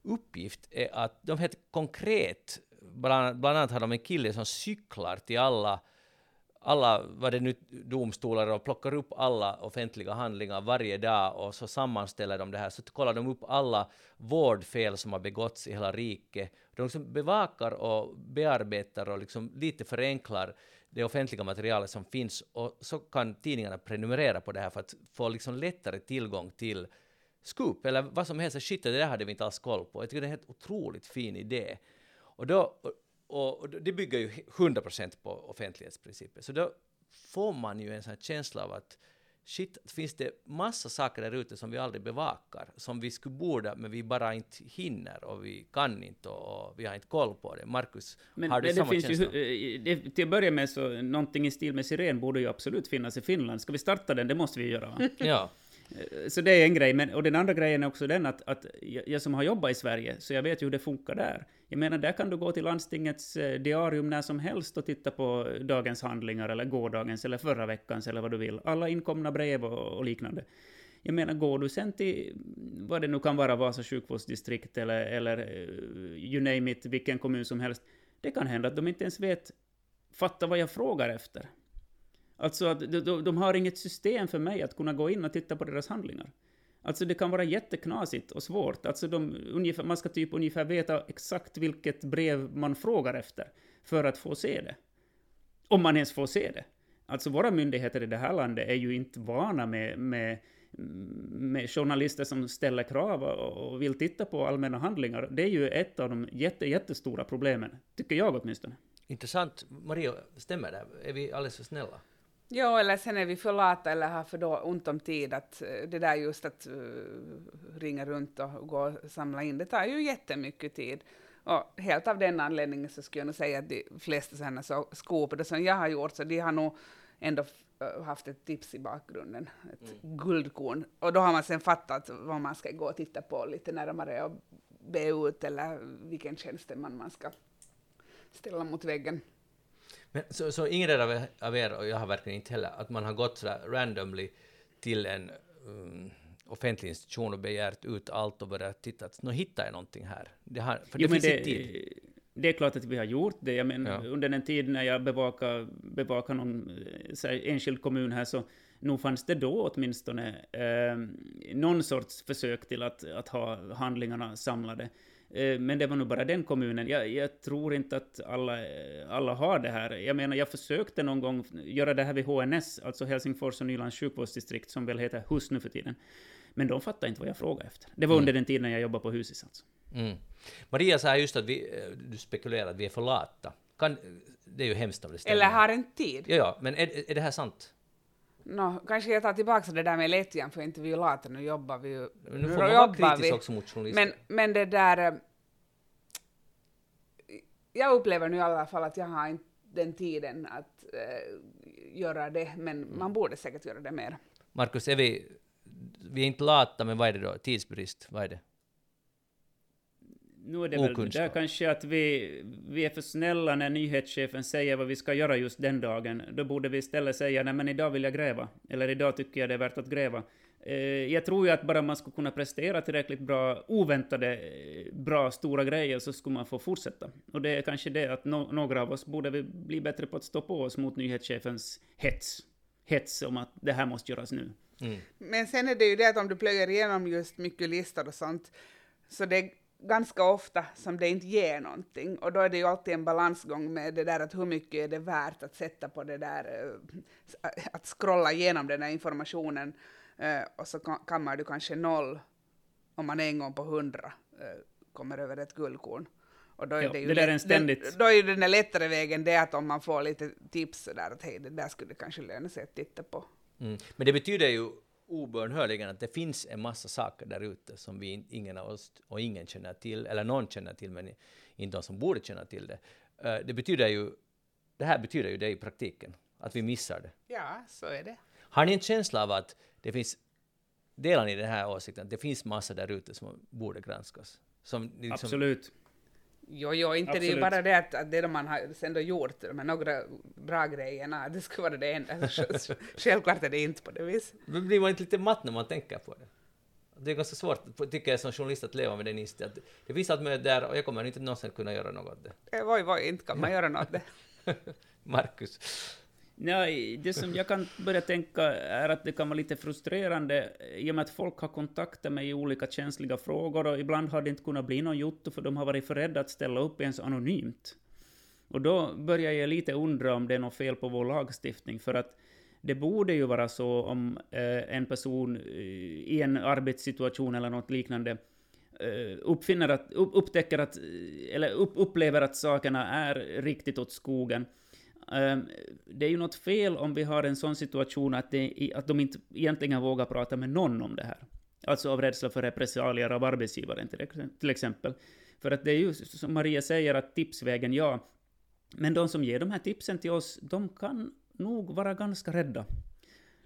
uppgift är att de helt konkret, bland, bland annat har de en kille som cyklar till alla alla, vad det nu, domstolar och plockar upp alla offentliga handlingar varje dag och så sammanställer de det här, så kollar de upp alla vårdfel som har begåtts i hela riket. De liksom bevakar och bearbetar och liksom lite förenklar det offentliga materialet som finns och så kan tidningarna prenumerera på det här för att få liksom lättare tillgång till scoop eller vad som helst. Shit, det där hade vi inte alls koll på. Jag tycker det är en helt otroligt fin idé. Och, då, och, och det bygger ju 100% på offentlighetsprincipen. Så då får man ju en sån här känsla av att shit, finns det massa saker där ute som vi aldrig bevakar, som vi skulle borde, men vi bara inte hinner och vi kan inte och vi har inte koll på det. Markus, har du men samma det finns känsla? Ju, eh, det, till att börja med så, någonting i stil med Siren borde ju absolut finnas i Finland. Ska vi starta den? Det måste vi göra. Va? ja. Eh, så det är en grej, men, och den andra grejen är också den att, att jag, jag, som har jobbat i Sverige, så jag vet ju hur det funkar där. Jag menar, där kan du gå till landstingets eh, diarium när som helst och titta på dagens handlingar, eller gårdagens, eller förra veckans, eller vad du vill. Alla inkomna brev och, och liknande. Jag menar, går du sen till vad det nu kan vara, Vasa sjukvårdsdistrikt eller, eller eh, you name it, vilken kommun som helst. Det kan hända att de inte ens vet, fatta vad jag frågar efter. Alltså att de, de har inget system för mig att kunna gå in och titta på deras handlingar. Alltså det kan vara jätteknasigt och svårt. Alltså de, ungefär, man ska typ ungefär veta exakt vilket brev man frågar efter för att få se det. Om man ens får se det. Alltså våra myndigheter i det här landet är ju inte vana med, med, med journalister som ställer krav och vill titta på allmänna handlingar. Det är ju ett av de jätte, jättestora problemen, tycker jag åtminstone. Intressant. Maria, stämmer det? Är vi alldeles för snälla? Ja, eller sen är vi för lata eller har för då ont om tid. Att eh, det där just att uh, ringa runt och gå och samla in, det tar ju jättemycket tid. Och helt av den anledningen så skulle jag nog säga att de flesta sådana så skopor som jag har gjort, så de har nog ändå uh, haft ett tips i bakgrunden, ett mm. guldkorn. Och då har man sen fattat vad man ska gå och titta på lite närmare och be ut, eller vilken tjänsteman man ska ställa mot väggen. Men, så, så ingen av, av er, och jag har verkligen inte heller, att man har gått sådär randomly till en um, offentlig institution och begärt ut allt och börjat titta, att nu hittar jag någonting här. Det har, för det jo, finns det, tid. Det är klart att vi har gjort det. Jag menar, ja. Under den tid när jag bevakade, bevakade någon här, enskild kommun här, så nog fanns det då åtminstone eh, någon sorts försök till att, att ha handlingarna samlade. Eh, men det var nog bara den kommunen. Jag, jag, tror inte att alla, alla har det här. Jag menar, jag försökte någon gång göra det här vid HNS, alltså Helsingfors och Nylands sjukvårdsdistrikt, som väl heter HUS nu för tiden. Men de fattade inte vad jag frågade efter. Det var mm. under den tiden jag jobbade på Husis alltså. Mm. Maria sa just att vi, eh, du spekulerar att vi är för lata. Kan, det är ju hemskt om det stämmer. Eller har en tid. Ja, ja men är, är det här sant? No, kanske jag tar tillbaka det där med lättjan, för inte vi är lata, nu jobbar vi ju. Nu får man vara kritisk också mot journalister. Men, men det där... Jag upplever nu i alla fall att jag har inte den tiden att äh, göra det, men mm. man borde säkert göra det mer. Markus, är vi, vi är inte lata, men vad är det då? Tidsbrist, vad är det? Nu är det väl där kanske att vi, vi är för snälla när nyhetschefen säger vad vi ska göra just den dagen. Då borde vi istället säga nej men idag vill jag gräva. Eller idag tycker jag det är värt att gräva. Eh, jag tror ju att bara man skulle kunna prestera tillräckligt bra, oväntade, eh, bra, stora grejer så skulle man få fortsätta. Och det är kanske det att no några av oss borde bli bättre på att stå på oss mot nyhetschefens hets. Hets om att det här måste göras nu. Mm. Men sen är det ju det att om du plöjer igenom just mycket listor och sånt, så det ganska ofta som det inte ger någonting. Och då är det ju alltid en balansgång med det där att hur mycket är det värt att sätta på det där, eh, att scrolla igenom den här informationen eh, och så kammar du kanske noll om man en gång på hundra eh, kommer över ett guldkorn. Och då är jo, det, ju det lätt, ständigt... den, då är ju den lättare vägen det att om man får lite tips där att hej, det där skulle kanske löna sig att titta på. Mm. Men det betyder ju obönhörligen att det finns en massa saker där ute som vi ingen av oss och ingen känner till, eller någon känner till, men inte de som borde känna till det. Uh, det betyder ju, det här betyder ju det i praktiken, att vi missar det. Ja, så är det. Har ni en känsla av att det finns, delar ni den här åsikten, att det finns massa där ute som borde granskas? Som liksom, Absolut. Jo, jo, inte Absolut. det är ju bara det att, att det man har sen då gjort, de några bra grejerna, det ska vara det enda. Självklart är det inte på det viset. Men blir man inte lite matt när man tänker på det? Det är ganska svårt, tycker jag som journalist, att leva med den inställningen. Det finns allt möjligt där och jag kommer inte någonsin kunna göra något åt det. Eh, voi, voi, inte kan man göra något åt det. Markus? Nej, det som jag kan börja tänka är att det kan vara lite frustrerande i och med att folk har kontaktat mig i olika känsliga frågor och ibland har det inte kunnat bli någon jotto för de har varit för rädda att ställa upp ens anonymt. Och då börjar jag lite undra om det är något fel på vår lagstiftning för att det borde ju vara så om eh, en person eh, i en arbetssituation eller något liknande eh, uppfinner att, upptäcker att, eh, eller upplever att sakerna är riktigt åt skogen, Ehm, det är ju något fel om vi har en sån situation att, det, att de inte egentligen vågar prata med någon om det här. Alltså av rädsla för repressalier av arbetsgivaren till exempel. För att det är ju som Maria säger att tipsvägen, ja. Men de som ger de här tipsen till oss, de kan nog vara ganska rädda.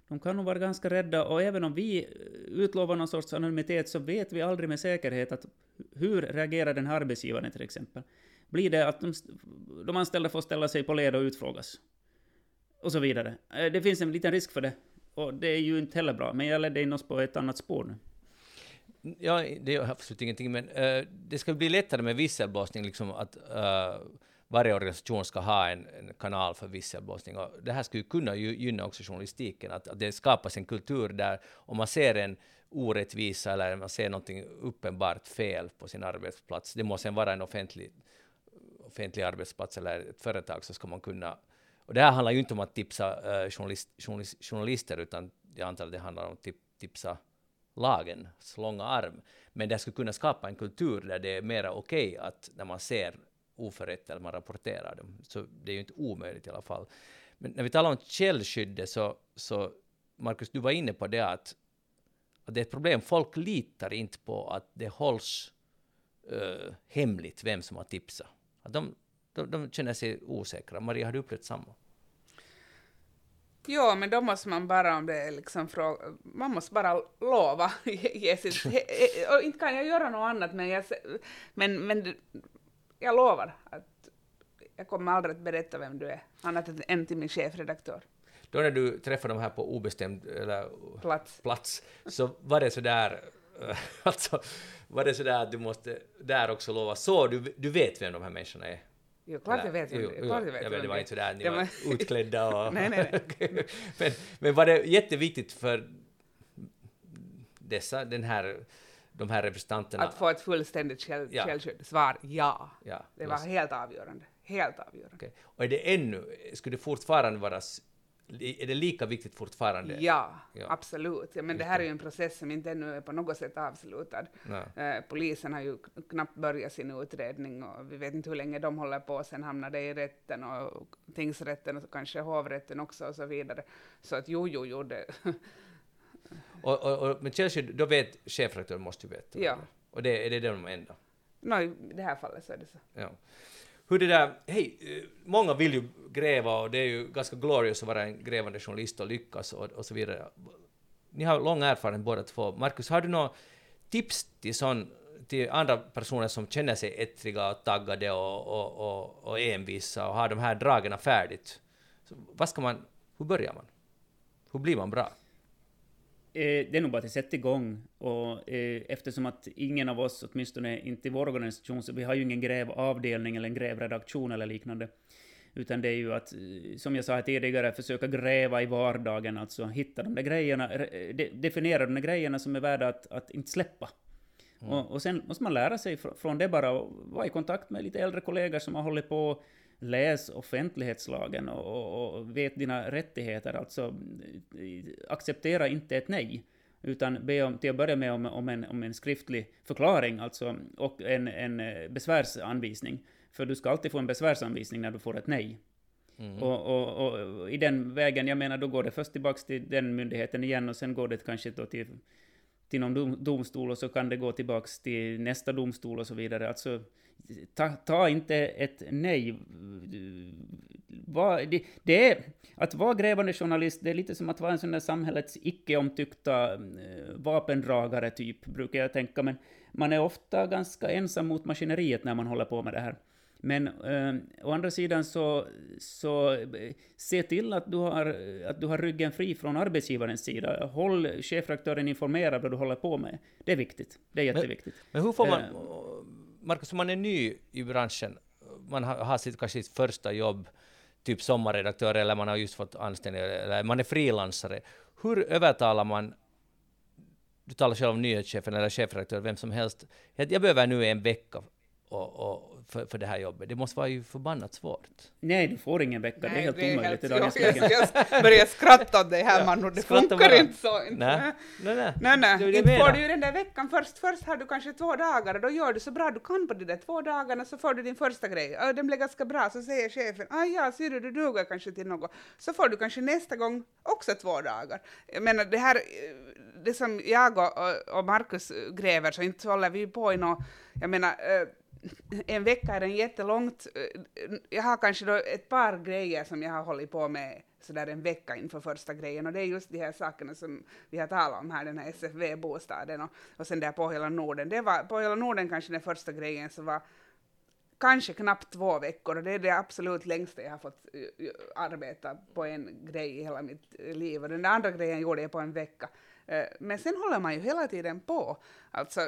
De kan nog vara ganska rädda och även om vi eh, utlovar någon sorts anonymitet så vet vi aldrig med säkerhet att hur reagerar den här arbetsgivaren till exempel blir det att de, de anställda får ställa sig på led och utfrågas. Och så vidare. Eh, det finns en liten risk för det. Och det är ju inte heller bra, men jag ledde in oss på ett annat spår nu. Ja, det är absolut ingenting, men uh, det ska bli lättare med visselblåsning, liksom att uh, varje organisation ska ha en, en, kanal för visselblåsning. Och det här skulle ju kunna gynna också journalistiken, att, att det skapas en kultur där om man ser en orättvisa eller man ser någonting uppenbart fel på sin arbetsplats, det må sen vara en offentlig offentlig arbetsplats eller ett företag så ska man kunna... Och det här handlar ju inte om att tipsa uh, journalist, journalist, journalister, utan jag antar att det handlar om att tipsa lagens långa arm. Men det skulle kunna skapa en kultur där det är mera okej okay att när man ser oförrätt eller man rapporterar dem. Så det är ju inte omöjligt i alla fall. Men när vi talar om källskyddet så, så Markus, du var inne på det att, att det är ett problem. Folk litar inte på att det hålls uh, hemligt vem som har tipsat. Att de, de, de känner sig osäkra. Maria, har du upplevt samma? Jo, men då måste man bara om det är liksom fråga, man måste bara lova. ge sitt, och inte kan jag göra något annat, men jag, men, men jag lovar att jag kommer aldrig att berätta vem du är, annat än till min chefredaktör. Då när du träffade dem här på obestämd eller, plats. plats, så var det så där alltså, var det sådär att du måste där också lova så, du, du vet vem de här människorna är? Jo, klart jag vet. Jo, jo, klart jag vet jag vet, det var inte sådär att ni var utklädda och... nej, nej, nej. men, men var det jätteviktigt för dessa, den här, de här representanterna... Att få ett fullständigt käll, ja. källskydd? Svar ja. ja. Det var helt avgörande. Helt avgörande. Okay. Och är det ännu, skulle det fortfarande vara är det lika viktigt fortfarande? Ja, ja. absolut. Ja, men det här är ju en process som inte ännu är på något sätt avslutad. Eh, polisen har ju knappt börjat sin utredning och vi vet inte hur länge de håller på. Sen hamnar det i rätten och tingsrätten och kanske hovrätten också och så vidare. Så att jo, jo, jo, det... och, och, och, men källskydd, då vet chefredaktören måste ju veta. Ja. Och det, är det de enda? No, I det här fallet så är det så. Ja hur det där, hej, eh, många vill ju gräva och det är ju ganska glorious att vara en grävande journalist och lyckas och, och så vidare. Ni har lång erfarenhet båda två. Markus, har du några tips till, sån, till andra personer som känner sig ettriga och taggade och, och, och, och envisa och har de här dragen färdigt. Så vad ska man, hur börjar man? Hur blir man bra? Eh, det är nog bara att sätta igång. Och, eh, eftersom att ingen av oss, åtminstone inte i vår organisation, så vi har ju ingen grävavdelning eller en grävredaktion eller liknande. Utan det är ju att, eh, som jag sa tidigare, försöka gräva i vardagen, alltså hitta de där grejerna, definiera de där grejerna som är värda att, att inte släppa. Mm. Och, och, sen måste man lära sig från det bara och vara i kontakt med lite äldre kollegor som har hållit på läs offentlighetslagen och, och, och, vet dina rättigheter. Alltså, acceptera inte ett nej, utan be om, till att börja med om, om, en, om en skriftlig förklaring alltså, och en, en eh, besvärsanvisning. För du ska alltid få en besvärsanvisning när du får ett nej. Mm. Och, och, och, i den vägen, jag menar, då går det först tillbaka till den myndigheten igen och sen går det kanske då till, till någon domstol och så kan det gå tillbaka till nästa domstol och så vidare. Alltså, ta, ta inte ett nej. Va, det, det, är, att vara grävande journalist, det är lite som att vara en sån där samhällets icke-omtyckta eh, vapendragare, typ, brukar jag tänka. Men man är ofta ganska ensam mot maskineriet när man håller på med det här. Men eh, å andra sidan så, så se till att du, har, att du har ryggen fri från arbetsgivarens sida. Håll chefredaktören informerad vad du håller på med. Det är viktigt. Det är jätteviktigt. Men, men hur får man... Eh, Markus, om man är ny i branschen, man har, har sitt, kanske sitt första jobb, typ sommarredaktör, eller man har just fått anställning, eller man är frilansare. Hur övertalar man du talar själv om nyhetschefen eller chefredaktör, vem som helst. Jag, jag behöver nu en vecka och, och för, för det här jobbet. Det måste vara ju förbannat svårt. Nej, du får ingen vecka. Nej, det är helt det är omöjligt helt, i dagens läge. Jag, börjar skratta åt dig här, ja, Manu. Det funkar bara. inte så. Nej, nej, nej. nej, nej. Det inte får du ju den där veckan först. Först har du kanske två dagar och då gör du så bra du kan på de där två dagarna så får du din första grej. Och den blir ganska bra, så säger chefen ah, ja, ser du, du duger kanske till något. Så får du kanske nästa gång också två dagar. Jag menar, det här, det som jag och, och Markus gräver, så inte håller vi på i något, jag menar, eh, en vecka är en jättelångt. Eh, jag har kanske då ett par grejer som jag har hållit på med sådär en vecka inför första grejen och det är just de här sakerna som vi har talat om här, den här SFV-bostaden och, och sen där på hela Norden. Det var, på hela Norden kanske den första grejen så var kanske knappt två veckor och det är det absolut längsta jag har fått eh, arbeta på en grej i hela mitt eh, liv och den där andra grejen gjorde jag på en vecka. Men sen håller man ju hela tiden på. Alltså,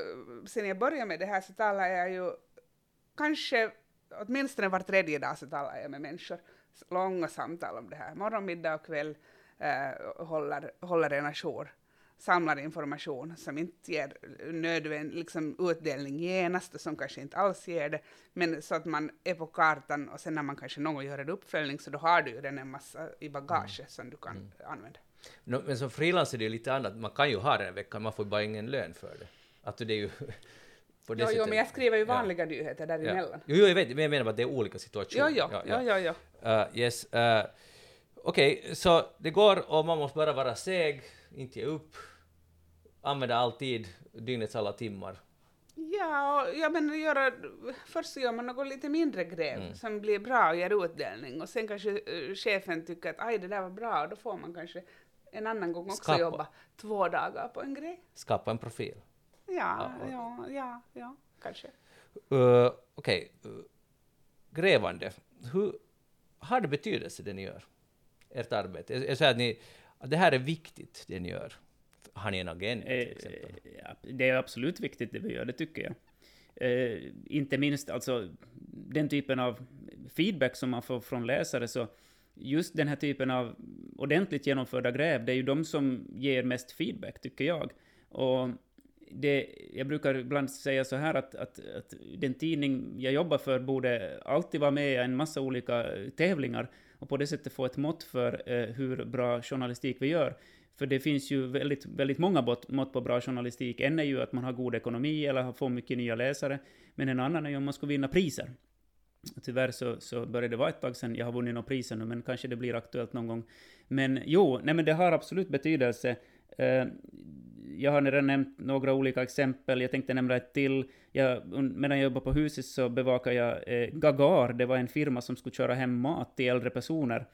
sen jag började med det här så talar jag ju kanske åtminstone var tredje dag så talar jag med människor, långa samtal om det här. Morgon, middag och kväll eh, håller, håller en ajour, samlar information som inte ger nödvändig liksom, utdelning genast och som kanske inte alls ger det, men så att man är på kartan och sen när man kanske någon gång gör en uppföljning så då har du ju den en massa i bagage mm. som du kan mm. använda. No, men som frilans är det ju lite annat, man kan ju ha den en vecka, man får bara ingen lön för det. Att det är ju jo, jo, men jag skriver ju vanliga ja. nyheter däremellan. Jo, jo, jag vet, men jag menar bara att det är olika situationer. Jo, jo, ja, ja. ja, ja. Uh, yes, uh, Okej, okay, så det går och man måste bara vara seg, inte ge upp, använda all tid, dygnets alla timmar. Ja, ja men göra, först så gör man något lite mindre gräv mm. som blir bra och ger utdelning och sen kanske uh, chefen tycker att aj det där var bra och då får man kanske en annan gång också Skapa. jobba två dagar på en grej. Skapa en profil. Ja, ja, ja, ja, kanske. Uh, Okej, okay. uh, grävande. Hur, har det betydelse det ni gör? Ert arbete? Jag, jag säger att, ni, att det här är viktigt, det ni gör. Har ni en agenda till eh, exempel? Ja, det är absolut viktigt det vi gör, det tycker jag. Eh, inte minst alltså den typen av feedback som man får från läsare, så just den här typen av ordentligt genomförda gräv, det är ju de som ger mest feedback, tycker jag. Och det, jag brukar ibland säga så här att, att, att, den tidning jag jobbar för borde alltid vara med i en massa olika tävlingar och på det sättet få ett mått för eh, hur bra journalistik vi gör. För det finns ju väldigt, väldigt många mått på bra journalistik. En är ju att man har god ekonomi eller får mycket nya läsare, men en annan är ju om man ska vinna priser. Tyvärr så, så börjar det vara ett tag sedan jag har vunnit några priser nu, men kanske det blir aktuellt någon gång. Men jo, nej men det har absolut betydelse. Eh, jag har redan nämnt några olika exempel, jag tänkte nämna ett till. Jag, medan jag jobbade på huset så bevakade jag eh, Gagar, det var en firma som skulle köra hem mat till äldre personer.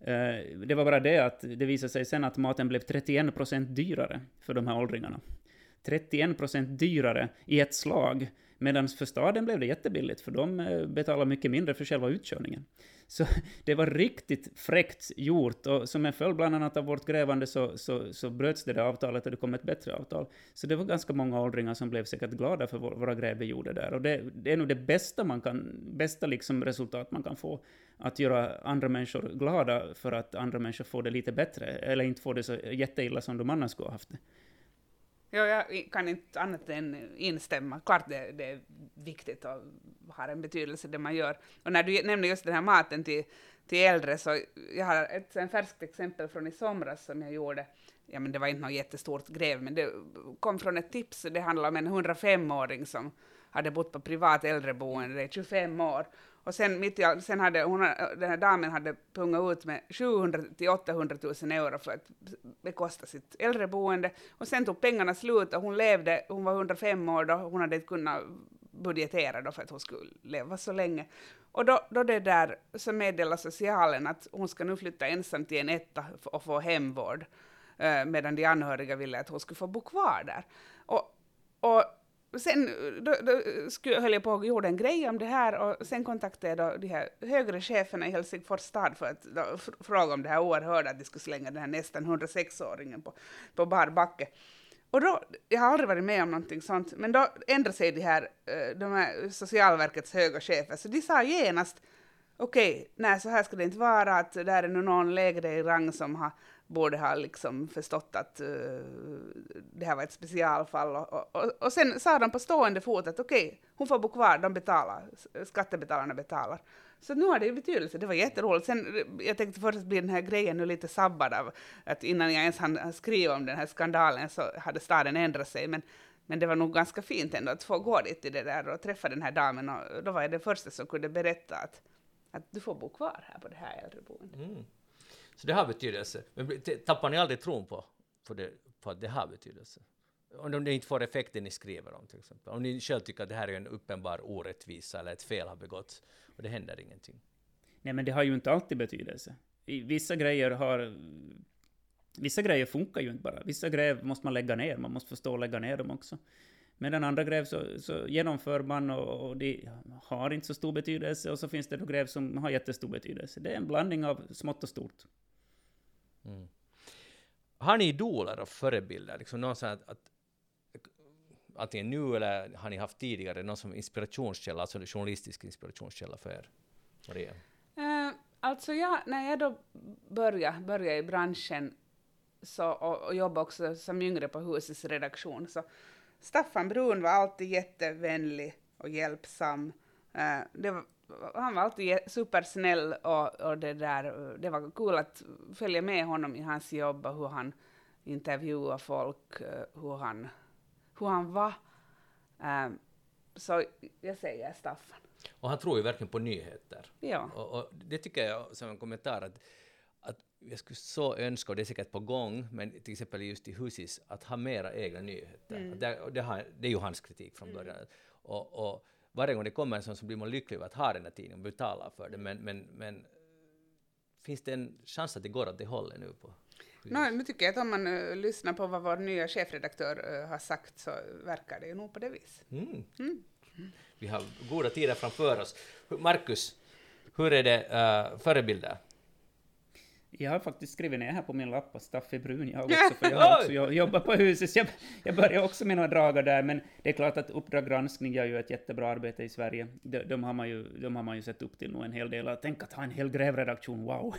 Eh, det var bara det att det visade sig sen att maten blev 31% dyrare för de här åldringarna. 31% dyrare i ett slag. Medan för staden blev det jättebilligt, för de eh, betalar mycket mindre för själva utkörningen. Så det var riktigt fräckt gjort, och som en följd bland annat av vårt grävande så, så, så bröts det där avtalet och det kom ett bättre avtal. Så det var ganska många åldringar som blev säkert glada för våra gräv vi gjorde där. Och det, det, är nog det bästa, man kan, bästa liksom resultat man kan få, att göra andra människor glada för att andra människor får det lite bättre, eller inte får det så jätteilla som de annars skulle ha haft det. Ja, jag kan inte annat än instämma. Klart det, det, är viktigt och har en betydelse det man gör. Och när du nämner just den här maten till, till äldre, så jag har ett en färskt exempel från i somras som jag gjorde. Ja, men det var inte något jättestort gräv, men det kom från ett tips. Det handlade om en 105-åring som hade bott på privat äldreboende i 25 år och sen, mitt i, sen hade hon, den här damen hade pungat ut med 700 till 800 000 euro för att bekosta sitt äldreboende. Och sen tog pengarna slut och hon levde, hon var 105 år då, hon hade inte kunnat budgetera då för att hon skulle leva så länge. Och då, då det där, så meddelade socialen att hon ska nu flytta ensam till en etta och få hemvård, eh, medan de anhöriga ville att hon skulle få bo kvar där. Och, och sen eh, då, då eh, skulle, höll jag på och gjorde en grej om det här och sen kontaktade jag då de här högre cheferna i Helsingfors stad för att då, fråga om det här oerhörda att de skulle slänga den här nästan 106-åringen på, på bar backe. Och då, jag har aldrig varit med om någonting sånt, men då ändrade sig de här, eh, de här socialverkets höga chefer, så de sa genast okej, okay, nej så här ska det inte vara, att där är nu någon lägre i rang som har borde ha liksom förstått att uh, det här var ett specialfall. Och, och, och sen sa de på stående fot att okej, okay, hon får bo kvar, de betalar, skattebetalarna betalar. Så nu har det ju betydelse, det var jätteroligt. Sen, eh, jag tänkte först bli den här grejen nu lite sabbad av att innan jag ens hann skriva om den här skandalen så hade staden ändrat sig. Men, men det var nog ganska fint ändå att få gå dit i det där och träffa den här damen och då var jag den första som kunde berätta att, att du får bo kvar här på det här äldreboendet. Mm. Så det har betydelse. Men tappar ni aldrig tron på, på, det, på att det har betydelse? Om det inte får effekten ni skriver om till exempel. Om ni själv tycker att det här är en uppenbar orättvisa eller ett fel har begåtts och det händer ingenting. Nej, men det har ju inte alltid betydelse. Vissa grejer har... Vissa grejer funkar ju inte bara. Vissa grejer måste man lägga ner. Man måste förstå att lägga ner dem också. Medan andra grejer så, så genomför man och, och de har inte så stor betydelse och så finns det då grejer som har jättestor betydelse. Det är en blandning av smått och stort. Mm. Har ni idoler och förebilder? Liksom någon sån att, att, antingen nu eller har ni haft tidigare någon som inspirationskälla, alltså journalistisk inspirationskälla för er? Maria? Uh, eh, alltså jag, när jag då började, började i branschen så, och, och jobbade också som yngre på husets redaktion, så Staffan Brun var alltid jättevänlig och hjälpsam. Uh, det var, han var alltid supersnäll och, och det där, det var kul att följa med honom i hans jobb och hur han intervjuade folk, eh, hur han, hur han var. Um, så jag säger Staffan. Och han tror ju verkligen på nyheter. Ja. Och, och det tycker jag som en kommentar att, att jag skulle så önska, och det är säkert på gång, men till exempel just i Husis, att ha mera egna nyheter. Mm. Det, det, har, det, är ju hans kritik från mm. början. Mm. Och, och varje gång det kommer en sån så blir man lycklig över att ha den här tidningen och betala för det, men, men, men finns det en chans att det går åt det hållet nu? på No, nu tycker jag att om man uh, lyssnar på vad vår nya chefredaktör uh, har sagt så verkar det ju nog på det viset. Mm. Mm. Vi har goda tider framför oss. Markus, hur är det uh, förebilder? Jag har faktiskt skrivit ner här på min lapp att Staffi Brun jag också, för jag har också jobbat på huset, jag, jag börjar också med några dragar där, men det är klart att Uppdrag granskning gör ju ett jättebra arbete i Sverige. De, de, har, man ju, de har man ju sett upp till nog en hel del. Tänk att ha en hel grävredaktion, wow!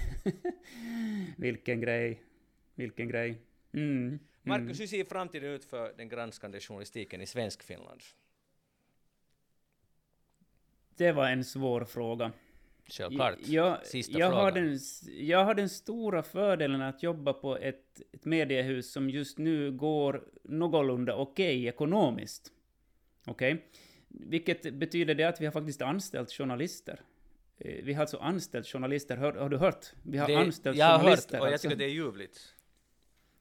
Vilken grej, vilken grej. Mm. Mm. Markus, hur ser framtiden ut för den granskande journalistiken i svensk Finland? Det var en svår fråga. Självklart. Jag, Sista jag, frågan. Har den, jag har den stora fördelen att jobba på ett, ett mediehus som just nu går någorlunda okej okay ekonomiskt. Okej? Okay? Vilket betyder det att vi har faktiskt anställt journalister. Eh, vi har alltså anställt journalister, har, har du hört? Vi har det, anställt jag journalister. Jag har hört, och jag alltså. tycker det är ljuvligt.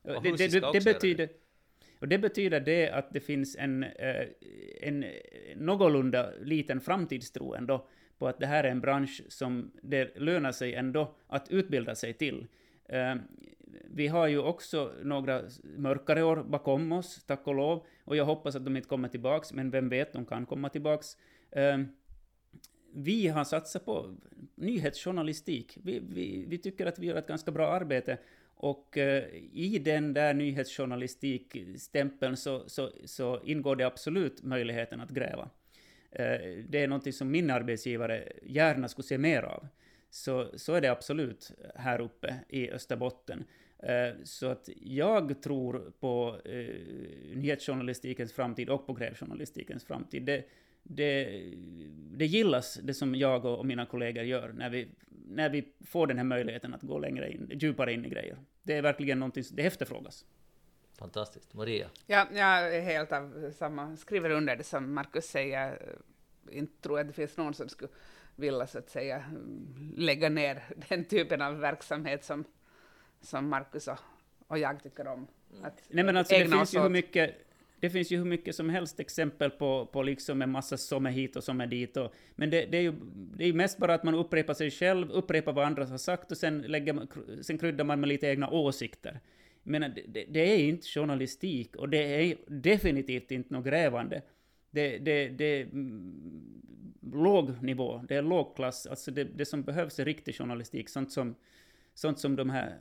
Och det, det, det betyder... Och det betyder det att det finns en, eh, en någorlunda liten framtidstro ändå på att det här är en bransch som det lönar sig ändå att utbilda sig till. Eh, vi har ju också några mörkare år bakom oss, tack och lov, och jag hoppas att de inte kommer tillbaks, men vem vet, de kan komma tillbaks. Eh, vi har satsat på nyhetsjournalistik. Vi, vi, vi, tycker att vi gör ett ganska bra arbete. Och eh, i den där nyhetsjournalistikstämpeln så, så, så, ingår det absolut möjligheten att gräva. Eh, det är någonting som min arbetsgivare gärna skulle se mer av. Så, så är det absolut här uppe i Österbotten. Eh, så att jag tror på eh, nyhetsjournalistikens framtid och på grävjournalistikens framtid. Det, det, det gillas, det som jag och mina kollegor gör, när vi, när vi får den här möjligheten att gå längre in, djupare in i grejer. Det är verkligen någonting, det efterfrågas. Fantastiskt. Maria? Ja, jag är helt av samma, skriver under det som Markus säger. Inte tror jag det finns någon som skulle vilja så att säga lägga ner den typen av verksamhet som, som Markus och, och jag tycker om. Att Nej men alltså det finns ju hur mycket det finns ju hur mycket som helst exempel på, på liksom en massa som är hit och som är dit. Och, men det, det, är ju det är mest bara att man upprepar sig själv, upprepar vad andra har sagt och sen, lägger, sen kryddar man med lite egna åsikter. Men det, det är inte journalistik och det är definitivt inte något grävande. Det, det, det är låg nivå, det är lågklass. Alltså det, det som behövs är riktig journalistik, sånt som, sånt som de här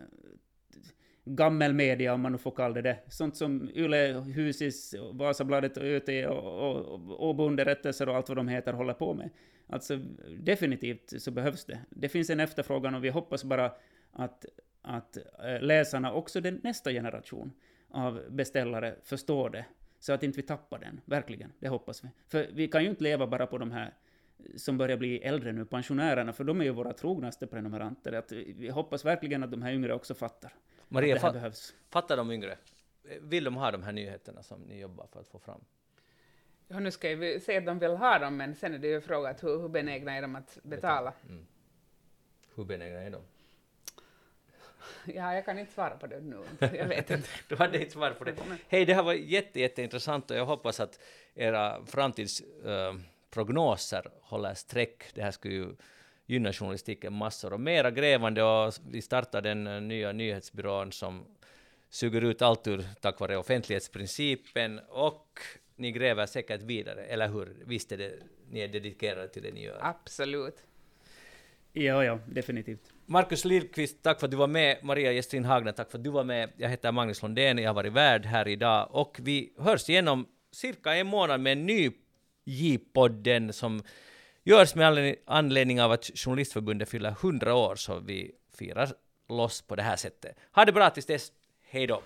gammelmedia, om man nu får kalla det det. Sånt som Yle, Husis, Vasabladet och ÖT och, Åbo-underrättelser och allt vad de heter håller på med. Alltså definitivt så behövs det. Det finns en efterfrågan och vi hoppas bara att, att eh, läsarna, också den nästa generation av beställare, förstår det. Så att inte vi tappar den, verkligen. Det hoppas vi. För vi kan ju inte leva bara på de här som börjar bli äldre nu, pensionärerna, för de är ju våra trognaste prenumeranter. Att vi hoppas verkligen att de här yngre också fattar. Maria, det här fa behövs. fattar de yngre? Vill de ha de här nyheterna som ni jobbar för att få fram? Ja, nu ska vi se att de vill ha dem, men sen är det ju frågan hur, hur benägna är de att betala? Mm. Hur benägna är de? Ja, jag kan inte svara på det nu. Jag vet inte. du hade inte svar på det. Hej, det här var jätte, jätteintressant och jag hoppas att era framtidsprognoser uh, håller streck. Det här skulle ju gynnar journalistiken massor. Och mera grävande och vi startar den eh, nya nyhetsbyrån som suger ut allt ur tack vare offentlighetsprincipen och ni gräver säkert vidare, eller hur? Visst är det, ni är dedikerade till det ni gör? Absolut. Ja, ja, definitivt. Markus Lilkvist, tack för att du var med. Maria Gestrin Hagner, tack för att du var med. Jag heter Magnus Lundén, jag har varit värd här idag och vi hörs igen om cirka en månad med en ny J-podden som görs med anledning av att Journalistförbundet fyller 100 år, så vi firar loss på det här sättet. Ha det bra tills dess. Hej då!